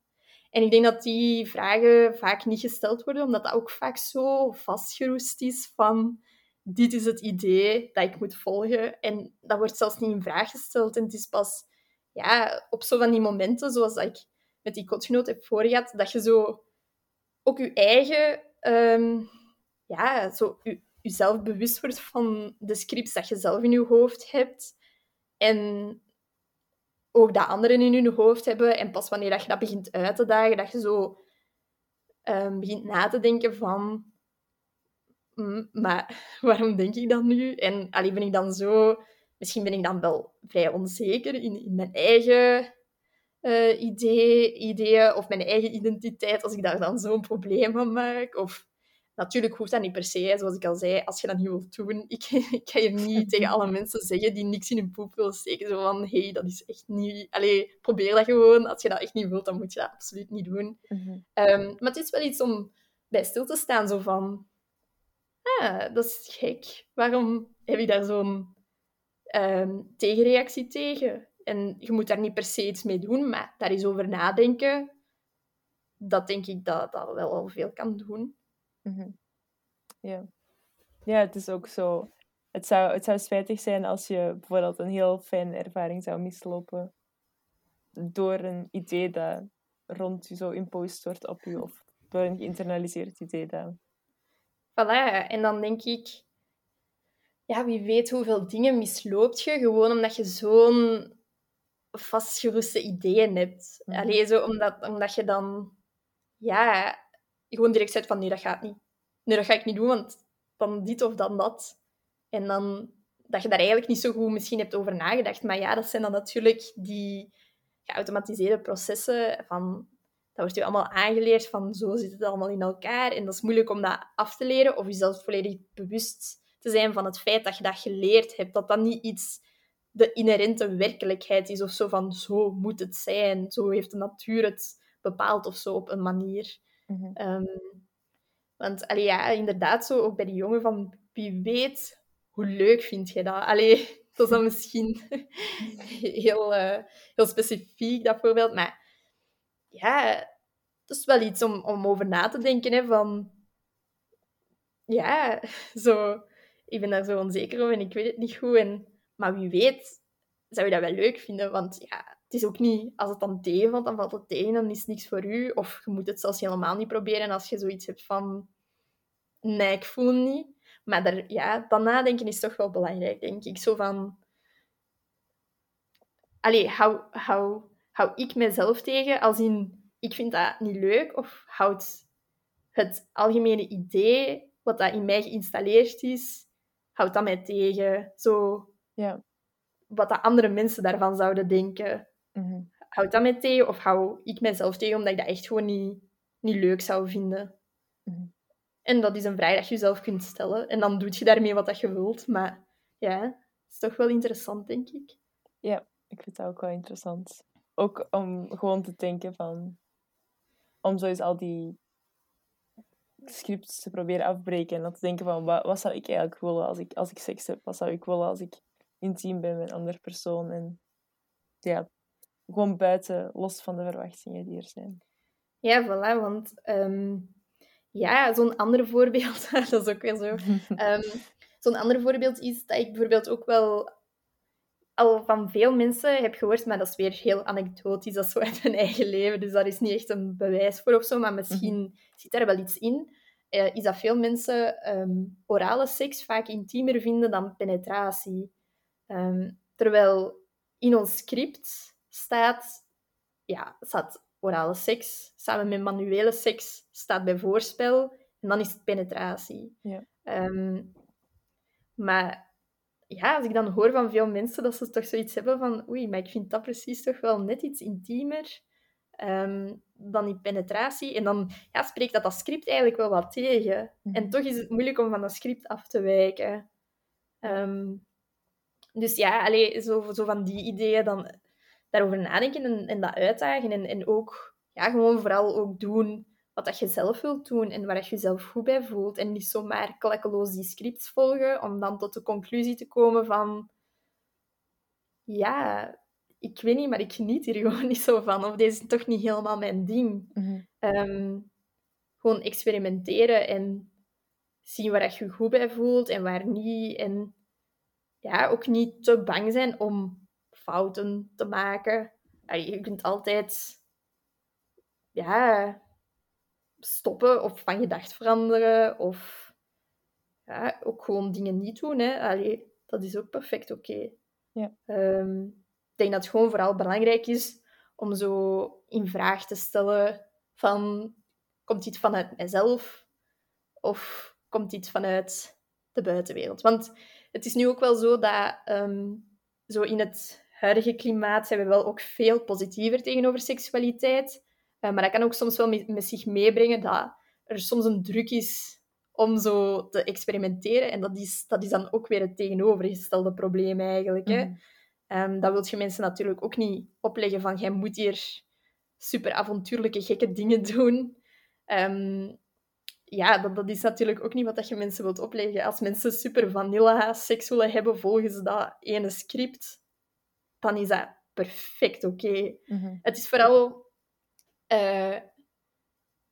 S1: En ik denk dat die vragen vaak niet gesteld worden, omdat dat ook vaak zo vastgeroest is van dit is het idee dat ik moet volgen. En dat wordt zelfs niet in vraag gesteld. En het is pas ja, op zo van die momenten, zoals dat ik met die kotgenoot heb voorgehad, dat je zo ook je eigen, um, ja, zo je, jezelf bewust wordt van de scripts dat je zelf in je hoofd hebt. En ook dat anderen in hun hoofd hebben. En pas wanneer dat je dat begint uit te dagen, dat je zo um, begint na te denken van... Mm, maar waarom denk ik dat nu? En alleen ben ik dan zo... Misschien ben ik dan wel vrij onzeker in, in mijn eigen uh, idee, ideeën of mijn eigen identiteit, als ik daar dan zo'n probleem van maak. Of natuurlijk hoeft dat niet per se, zoals ik al zei, als je dat niet wilt doen. Ik, ik ga hier niet tegen alle mensen zeggen die niks in hun poep willen steken. Zo van, hé, hey, dat is echt niet... Allee, probeer dat gewoon. Als je dat echt niet wilt, dan moet je dat absoluut niet doen. Mhm. Ehm, maar het is wel iets om bij stil te staan, zo van... Ah, dat is gek. Waarom heb je daar zo'n um, tegenreactie tegen? En je moet daar niet per se iets mee doen, maar daar eens over nadenken, dat denk ik dat dat wel al veel kan doen.
S2: Mhm. Ja. ja, het is ook zo. Het zou, het zou spijtig zijn als je bijvoorbeeld een heel fijne ervaring zou mislopen door een idee dat rond je zo imposed wordt op je, of door een geïnternaliseerd idee. Dat...
S1: Voilà, en dan denk ik, ja, wie weet hoeveel dingen misloopt je, gewoon omdat je zo'n vastgeroeste ideeën hebt. Mm Alleen zo omdat, omdat je dan ja, gewoon direct zegt van nee, dat gaat niet. Nee, dat ga ik niet doen, want dan dit of dan dat. En dan dat je daar eigenlijk niet zo goed misschien hebt over nagedacht. Maar ja, dat zijn dan natuurlijk die geautomatiseerde processen van... Dat wordt je allemaal aangeleerd van zo zit het allemaal in elkaar. En dat is moeilijk om dat af te leren of jezelf volledig bewust te zijn van het feit dat je dat geleerd hebt. Dat dat niet iets de inherente werkelijkheid is of zo van zo moet het zijn, zo heeft de natuur het bepaald of zo op een manier. Mhm. Ehm, want allee, ja, inderdaad, zo ook bij die jongen van wie weet, hoe leuk vind je dat? Allee, dat is dan misschien heel, uh, heel specifiek, dat voorbeeld, maar ja, dat is wel iets om, om over na te denken, hè, van ja, zo, ik ben daar zo onzeker over en ik weet het niet goed en maar wie weet, zou je dat wel leuk vinden. Want ja, het is ook niet, als het dan tegenvalt, dan valt het tegen, dan is niks voor u. Of je moet het zelfs helemaal niet proberen als je zoiets hebt van, nee, ik voel niet. Maar daar, ja, dan nadenken is toch wel belangrijk, denk ik. Zo van, allee, hou, hou, hou ik mezelf tegen als in, ik vind dat niet leuk? Of houdt het algemene idee, wat dat in mij geïnstalleerd is, houdt dat mij tegen? Zo,
S2: ja.
S1: wat de andere mensen daarvan zouden denken. Mm Houd dat mij tegen of hou ik mijzelf tegen omdat ik dat echt gewoon niet, niet leuk zou vinden? Mhm. En dat is een vraag dat je jezelf kunt stellen. En dan doe je daarmee wat dat je wilt. Maar ja, het is toch wel interessant, denk ik.
S2: Ja, ik vind dat ook wel interessant. Ook om gewoon te denken van... Om zo eens al die scripts te proberen afbreken. En dan te denken van, wat, wat zou ik eigenlijk willen als ik, als ik seks heb? Wat zou ik willen als ik intiem ben met een andere persoon? En ja, gewoon buiten, los van de verwachtingen die er zijn.
S1: Ja, voilà, want... Ehm, ja, zo'n ander voorbeeld, dat is ook wel zo. Um, zo'n ander voorbeeld is dat ik bijvoorbeeld ook wel al van veel mensen heb gehoord, maar dat is weer heel anekdotisch, dat is zo uit mijn eigen leven, dus daar is niet echt een bewijs voor of zo, maar misschien mm zit daar wel iets in. Uh, is dat veel mensen um, orale seks vaak intiemer vinden dan penetratie. Um, terwijl in ons script staat, ja, staat orale seks samen met manuele seks staat bij voorspel en dan is het penetratie. Ja. Um, maar ja, als ik dan hoor van veel mensen dat ze toch zoiets hebben van oei, maar ik vind dat precies toch wel net iets intiemer um, dan die penetratie. En dan ja, spreekt dat dat script eigenlijk wel wat tegen. Mhm. En toch is het moeilijk om van dat script af te wijken. Um, dus ja, allee, zo, zo van die ideeën dan daarover nadenken en, en dat uitdagen. En, en ook ja, gewoon vooral ook doen wat dat je zelf wilt doen en waar je jezelf goed bij voelt. En niet zomaar klakkeloos die scripts volgen om dan tot de conclusie te komen van... Ja, ik weet niet, maar ik geniet hier gewoon niet zo van. Of deze is toch niet helemaal mijn ding. Mhm. Ehm, gewoon experimenteren en zien waar je je goed bij voelt en waar niet. En ja, ook niet te bang zijn om fouten te maken. Je kunt altijd ja, stoppen of van gedacht veranderen of ja, ook gewoon dingen niet doen. Hè. Allee, dat is ook perfect oké. Ja. Ehm, ik denk dat het gewoon vooral belangrijk is om zo in vraag te stellen van komt dit vanuit mijzelf of komt dit vanuit de buitenwereld? Want het is nu ook wel zo dat um, zo in het huidige klimaat zijn we wel ook veel positiever tegenover seksualiteit. Uh, maar dat kan ook soms wel met, zich meebrengen dat er soms een druk is om zo te experimenteren. En dat is, dat is dan ook weer het tegenovergestelde probleem eigenlijk. Hè? Mm. Um, dat wil je mensen natuurlijk ook niet opleggen van jij moet hier super avontuurlijke, gekke dingen doen. Um, ja, dat, dat is natuurlijk ook niet wat je mensen wilt opleggen. Als mensen super vanilla seks willen hebben volgens dat ene script, dan is dat perfect oké. Mhm. Het is vooral uh,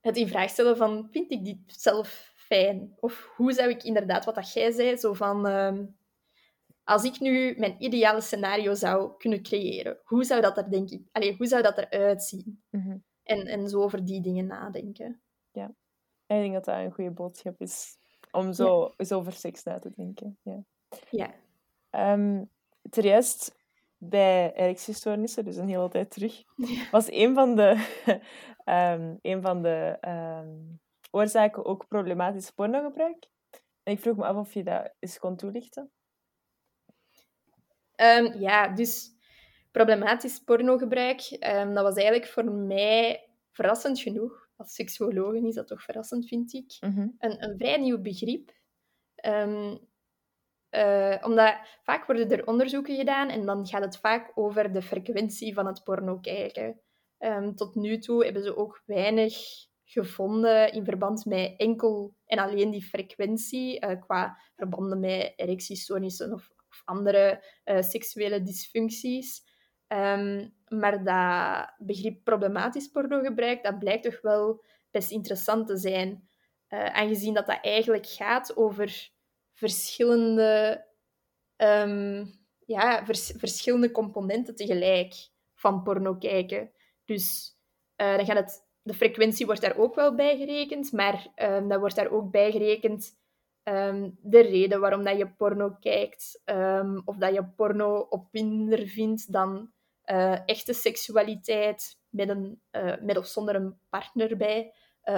S1: het in vraag stellen van, vind ik dit zelf fijn? Of hoe zou ik inderdaad, wat dat jij zei, zo van... Uh, als ik nu mijn ideale scenario zou kunnen creëren, hoe zou dat er, denk ik... Allee, hoe zou dat eruit zien? Mm en, en zo over die dingen nadenken.
S2: Ja, ik denk dat dat een goede boodschap is. Om zo, zo over seks na te denken. Ja. ja. Um, bij erectiestoornissen, dus een hele tijd terug, was een van de, um, een van de um, oorzaken ook problematisch pornogebruik. En ik vroeg me af of je dat eens kon toelichten.
S1: Um, ja, dus problematisch pornogebruik, dat was eigenlijk voor mij verrassend genoeg. Als seksuoloog is dat toch verrassend, vind ik. Mhm. een, een vrij nieuw begrip. Uh, omdat vaak worden er onderzoeken gedaan en dan gaat het vaak over de frequentie van het porno kijken. Um, tot nu toe hebben ze ook weinig gevonden in verband met enkel en alleen die frequentie, uh, qua verbanden met erectiestoornissen of, of andere uh, seksuele dysfuncties. Um, maar dat begrip problematisch pornogebruik, dat blijkt toch wel best interessant te zijn. aangezien dat dat eigenlijk gaat over verschillende, um, ja, vers, verschillende componenten tegelijk van porno kijken. Dus uh, dan gaat het, de frequentie wordt daar ook wel bij gerekend, maar um, dan wordt daar ook bij gerekend um, de reden waarom dat je porno kijkt, of dat je porno opwindender vindt dan uh, echte seksualiteit met, een, uh, met of zonder een partner bij.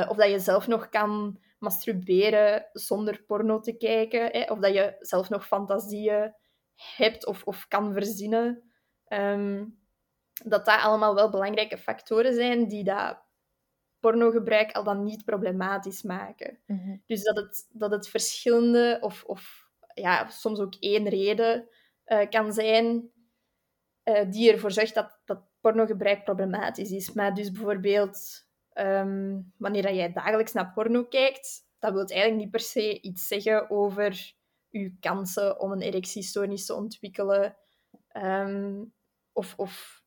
S1: of dat je zelf nog kan masturberen zonder porno te kijken. Hè? Of dat je zelf nog fantasieën hebt of, of kan verzinnen, ehm, dat dat allemaal wel belangrijke factoren zijn die dat pornogebruik al dan niet problematisch maken. Mhm. Dus dat het, dat het verschillende of, of ja, soms ook één reden uh, kan zijn uh, die ervoor zorgt dat, dat pornogebruik problematisch is. Maar dus bijvoorbeeld um, wanneer jij dagelijks naar porno kijkt, dat wil eigenlijk niet per se iets zeggen over je kansen om een erectiestoornis te ontwikkelen. Um, of, of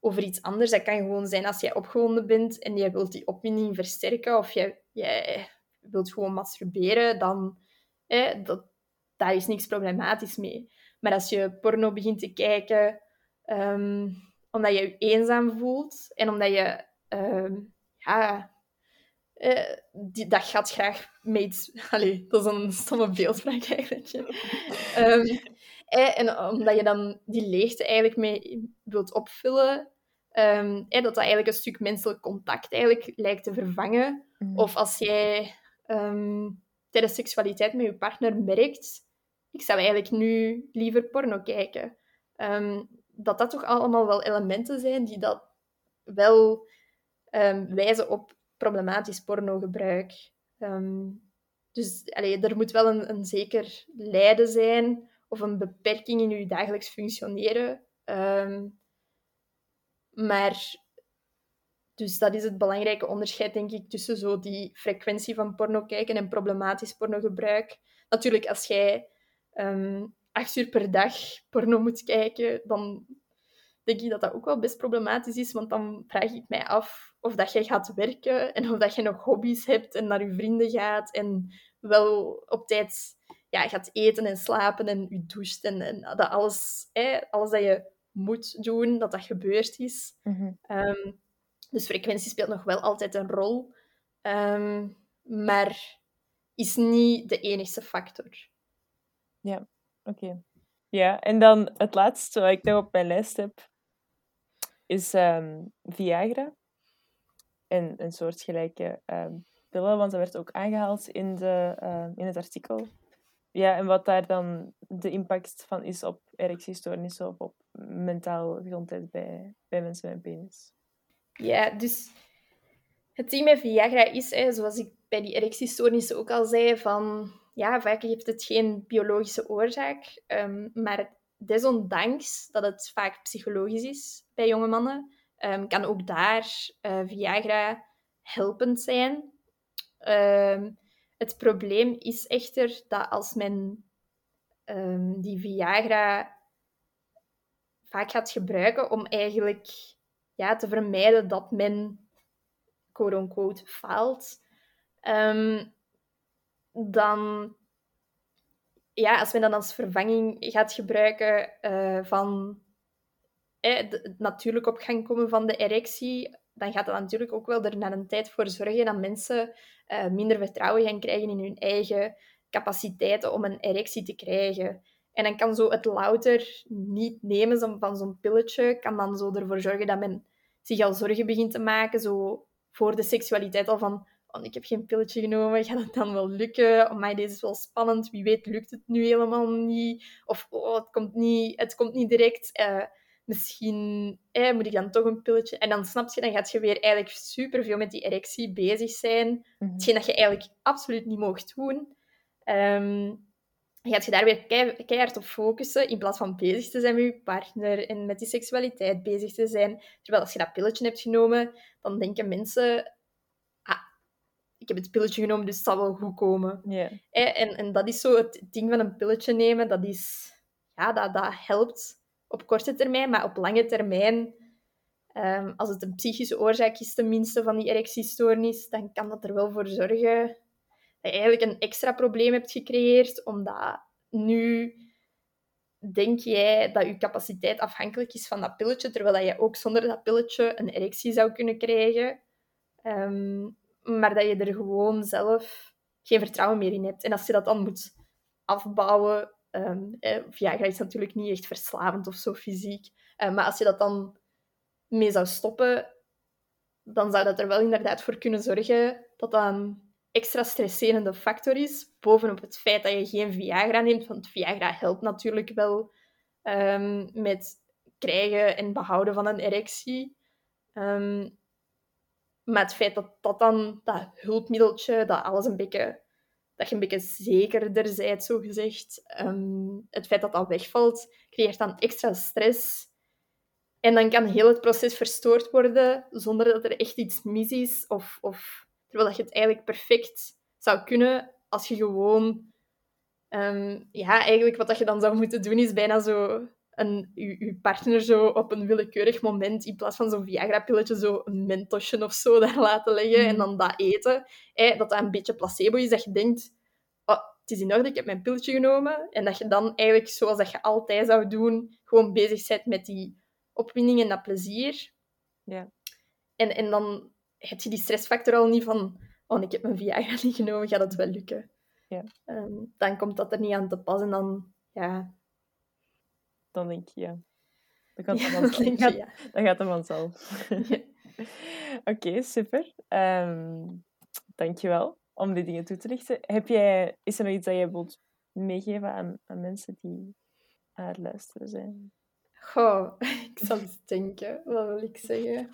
S1: over iets anders. Dat kan gewoon zijn als jij opgewonden bent en je wilt die opwinding versterken of jij, jij wilt gewoon masturberen, dan eh, dat, daar is niks problematisch mee. Maar als je porno begint te kijken um, omdat je je eenzaam voelt en omdat je um, ja, uh, die, dat gaat graag met Allee, dat is een stomme beeldspraak eigenlijk. um, en omdat je dan die leegte eigenlijk mee wilt opvullen, um, dat dat eigenlijk een stuk menselijk contact eigenlijk lijkt te vervangen. Mm. Of als jij um, tijdens seksualiteit met je partner merkt, ik zou eigenlijk nu liever porno kijken. Dat dat toch allemaal wel elementen zijn die dat wel wijzen op problematisch pornogebruik. dus allee, er moet wel een, een zeker lijden zijn of een beperking in je dagelijks functioneren. Maar dus dat is het belangrijke onderscheid, denk ik, tussen zo die frequentie van porno kijken en problematisch pornogebruik. Natuurlijk, als jij acht uur per dag porno moet kijken, dan denk ik dat dat ook wel best problematisch is. Want dan vraag ik mij af of dat jij gaat werken en of dat je nog hobby's hebt en naar je vrienden gaat en wel op tijd ja, gaat eten en slapen en je doucht en, en dat alles, hè, alles dat je moet doen, dat dat gebeurd is. Mhm. Ehm, dus frequentie speelt nog wel altijd een rol, um, maar is niet de enige factor.
S2: Ja, oké. Ja, en dan het laatste wat ik nog op mijn lijst heb, is um, Viagra. En een soortgelijke um, pillen, want dat werd ook aangehaald in, de, in het artikel. Ja, en wat daar dan de impact van is op erectiestoornissen of op mentale gezondheid bij, bij mensen met penis.
S1: Ja, dus het ding met Viagra is, hè, zoals ik bij die erectiestoornissen ook al zei, van ja, vaak heeft het geen biologische oorzaak, um, maar desondanks dat het vaak psychologisch is bij jonge mannen, um, kan ook daar uh, Viagra helpend zijn. Um, het probleem is echter dat als men die Viagra vaak gaat gebruiken om eigenlijk ja, te vermijden dat men quote-unquote faalt, um, dan ja, als men dan als vervanging gaat gebruiken uh, van eh, het natuurlijk op gang komen van de erectie, dan gaat dat natuurlijk ook wel er na een tijd voor zorgen dat mensen uh, minder vertrouwen gaan krijgen in hun eigen capaciteiten om een erectie te krijgen. En dan kan zo het louter niet nemen van zo'n pilletje, kan dan zo ervoor zorgen dat men zich al zorgen begint te maken, zo voor de seksualiteit al van, ik heb geen pilletje genomen, gaat het dan wel lukken? Oh, maar deze is wel spannend, wie weet lukt het nu helemaal niet? Of oh, het, komt niet, het komt niet direct. Uh, misschien eh, moet ik dan toch een pilletje. En dan snap je, dan gaat je weer eigenlijk superveel met die erectie bezig zijn. Mm Hetgeen dat je eigenlijk absoluut niet mocht doen. Um, gaat je daar weer keihard op focussen, in plaats van bezig te zijn met je partner en met die seksualiteit bezig te zijn. Terwijl als je dat pilletje hebt genomen, dan denken mensen... Ik heb het pilletje genomen, dus het zal wel goed komen.
S2: Yeah.
S1: En, en dat is zo het ding van een pilletje nemen, dat is... Ja, dat, dat helpt op korte termijn, maar op lange termijn, um, als het een psychische oorzaak is tenminste van die erectiestoornis, dan kan dat er wel voor zorgen dat je eigenlijk een extra probleem hebt gecreëerd, omdat nu denk jij dat je capaciteit afhankelijk is van dat pilletje, terwijl dat je ook zonder dat pilletje een erectie zou kunnen krijgen. Um, maar dat je er gewoon zelf geen vertrouwen meer in hebt. En als je dat dan moet afbouwen Um, eh, Viagra is natuurlijk niet echt verslavend of zo fysiek. Uh, maar als je dat dan mee zou stoppen, dan zou dat er wel inderdaad voor kunnen zorgen dat dat een extra stresserende factor is. Bovenop het feit dat je geen Viagra neemt, want Viagra helpt natuurlijk wel um, met krijgen en behouden van een erectie. Um, maar het feit dat dat dan, dat hulpmiddeltje, dat alles een beetje, dat je een beetje zekerder bent, zo gezegd. Um, het feit dat dat wegvalt, creëert dan extra stress. En dan kan heel het proces verstoord worden zonder dat er echt iets mis is. Of, of terwijl je het eigenlijk perfect zou kunnen als je gewoon... Um, ja, eigenlijk wat dat je dan zou moeten doen is bijna zo een, je, partner zo op een willekeurig moment, in plaats van zo'n Viagra-pilletje, zo een mentosje of zo daar laten leggen en mhm. dan dat eten. dat dat een beetje placebo is, dat je denkt, oh, het is in orde, ik heb mijn pilletje genomen. En dat je dan eigenlijk, zoals dat je altijd zou doen, gewoon bezig bent met die opwinding en dat plezier.
S2: Ja.
S1: En, en dan heb je die stressfactor al niet van, oh, ik heb mijn Viagra niet genomen, gaat het wel lukken?
S2: Ja.
S1: Ehm, dan komt dat er niet aan te pas en dan, ja,
S2: dan denk je, ja. Dan gaat het vanzelf. Dan, ja. dan gaat het vanzelf. Oké, super. Um, dankjewel om die dingen toe te lichten. Heb jij, is er nog iets dat je wilt meegeven aan, aan mensen die aan het luisteren zijn?
S1: Goh, ik zal eens denken. Wat wil ik zeggen?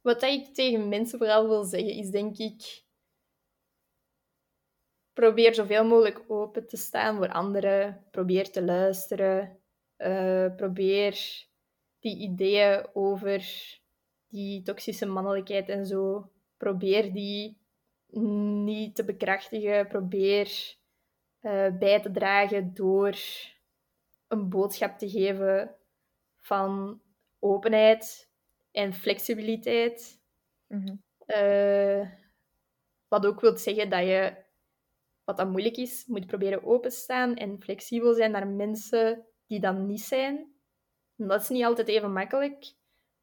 S1: Wat ik tegen mensen vooral wil zeggen, is denk ik probeer zoveel mogelijk open te staan voor anderen. Probeer te luisteren. Uh, probeer die ideeën over die toxische mannelijkheid en zo, probeer die niet te bekrachtigen. Probeer uh, bij te dragen door een boodschap te geven van openheid en flexibiliteit.
S2: Mm
S1: wat ook wil zeggen dat je wat dan moeilijk is, moet proberen openstaan en flexibel zijn naar mensen die dan niet zijn. dat is niet altijd even makkelijk.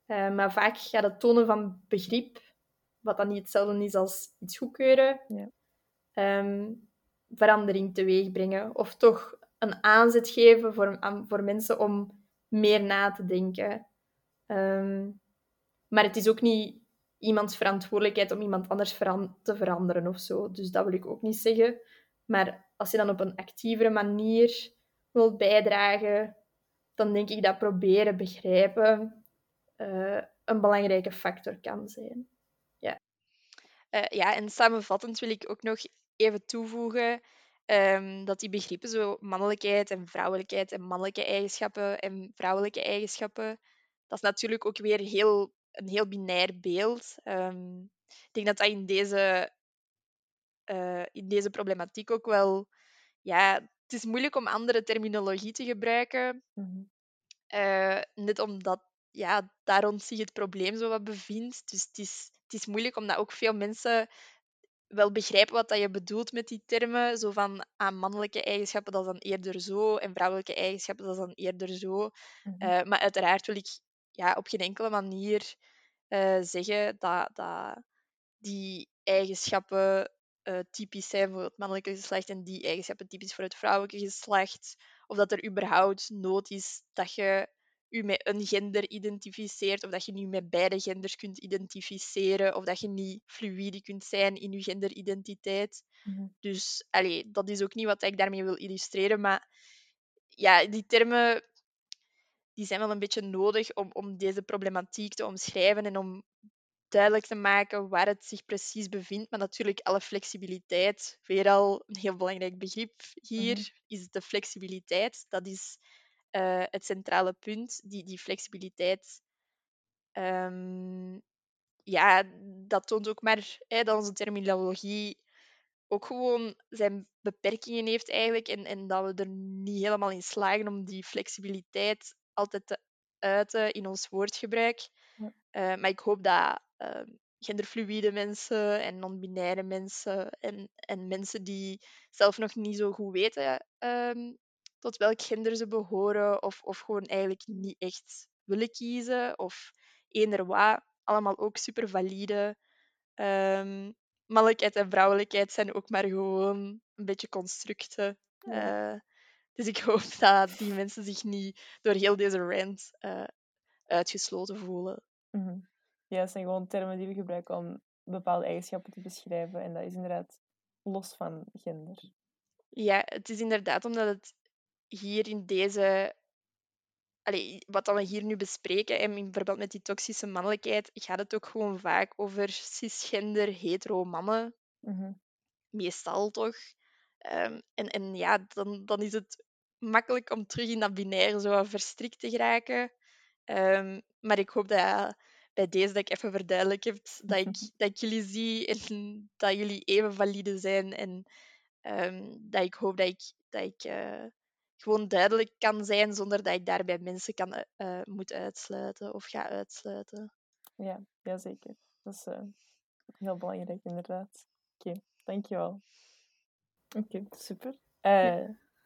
S1: Uh, maar vaak gaat het tonen van begrip, wat dan niet hetzelfde is als iets goedkeuren,
S2: ja.
S1: um, verandering teweeg brengen. Of toch een aanzet geven voor, voor mensen om meer na te denken. Um, maar het is ook niet iemands verantwoordelijkheid om iemand anders te veranderen of zo. Dus dat wil ik ook niet zeggen. Maar als je dan op een actievere manier wilt bijdragen, dan denk ik dat proberen begrijpen uh, een belangrijke factor kan zijn. Ja.
S4: Uh, ja, en samenvattend wil ik ook nog even toevoegen um, dat die begrippen, zo mannelijkheid en vrouwelijkheid en mannelijke eigenschappen en vrouwelijke eigenschappen, dat is natuurlijk ook weer heel, een heel binair beeld. Um, ik denk dat dat in deze uh, in deze problematiek ook wel. Ja, het is moeilijk om andere terminologie te gebruiken.
S2: Mm
S4: net omdat ja, daar rond zich het probleem zo wat bevindt. Dus het is, het is moeilijk omdat ook veel mensen wel begrijpen wat dat je bedoelt met die termen. Zo van aan ah, mannelijke eigenschappen, dat is dan eerder zo. En vrouwelijke eigenschappen, dat is dan eerder zo.
S2: Mhm.
S4: Eh, maar uiteraard wil ik ja, op geen enkele manier uh, zeggen dat, dat die eigenschappen uh, typisch zijn voor het mannelijke geslacht en die eigenschappen typisch voor het vrouwelijke geslacht. Of dat er überhaupt nood is dat je je met een gender identificeert, of dat je nu met beide genders kunt identificeren, of dat je niet fluïde kunt zijn in je genderidentiteit.
S2: Mhm.
S4: Dus allee, dat is ook niet wat ik daarmee wil illustreren, maar ja, die termen die zijn wel een beetje nodig om, om deze problematiek te omschrijven en om duidelijk te maken waar het zich precies bevindt. Maar natuurlijk, alle flexibiliteit, weer al een heel belangrijk begrip hier, mhm. is de flexibiliteit. Dat is uh, het centrale punt. Die, die flexibiliteit, um, ja, dat toont ook maar hè, dat onze terminologie ook gewoon zijn beperkingen heeft eigenlijk. En, en dat we er niet helemaal in slagen om die flexibiliteit altijd te uiten in ons woordgebruik.
S2: Ja.
S4: Uh, maar ik hoop dat uh, genderfluïde mensen en non-binaire mensen en, en mensen die zelf nog niet zo goed weten um, tot welk gender ze behoren of, of gewoon eigenlijk niet echt willen kiezen of eender wat, allemaal ook super valide. Um, mannelijkheid en vrouwelijkheid zijn ook maar gewoon een beetje constructen. Uh, dus ik hoop dat die mensen zich niet door heel deze rant uh, uitgesloten voelen.
S2: Mm ja, het zijn gewoon termen die we gebruiken om bepaalde eigenschappen te beschrijven. En dat is inderdaad los van gender.
S4: Ja, het is inderdaad omdat het
S1: hier in deze allee, wat we hier nu bespreken, en in verband met die toxische mannelijkheid, gaat het ook gewoon vaak over cisgender, hetero mannen. Mhm. Meestal toch. Ehm, en, en ja, dan, dan is het makkelijk om terug in dat binair zo verstrikt te geraken. Um, maar ik hoop dat bij deze dat ik even verduidelijk heb dat ik, dat ik jullie zie en dat jullie even valide zijn. En um, dat ik hoop dat ik, dat ik uh, gewoon duidelijk kan zijn zonder dat ik daarbij mensen kan, uh, moet uitsluiten of ga uitsluiten.
S2: Ja, ja zeker. Dat is uh, heel belangrijk, inderdaad. Oké, okay, dankjewel. Oké, okay, super.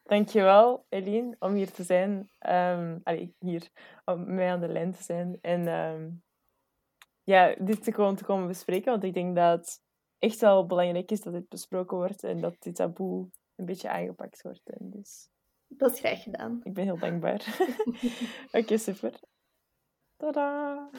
S2: Dankjewel, Eline, om hier te zijn. Um, allee, hier, om mij aan de lijn te zijn. En um, ja, dit te gewoon te komen bespreken, want ik denk dat het echt wel belangrijk is dat dit besproken wordt en dat dit taboe een beetje aangepakt wordt. En dus...
S5: Dat is graag gedaan.
S2: Ik ben heel dankbaar. Oké, okay, super. Tada!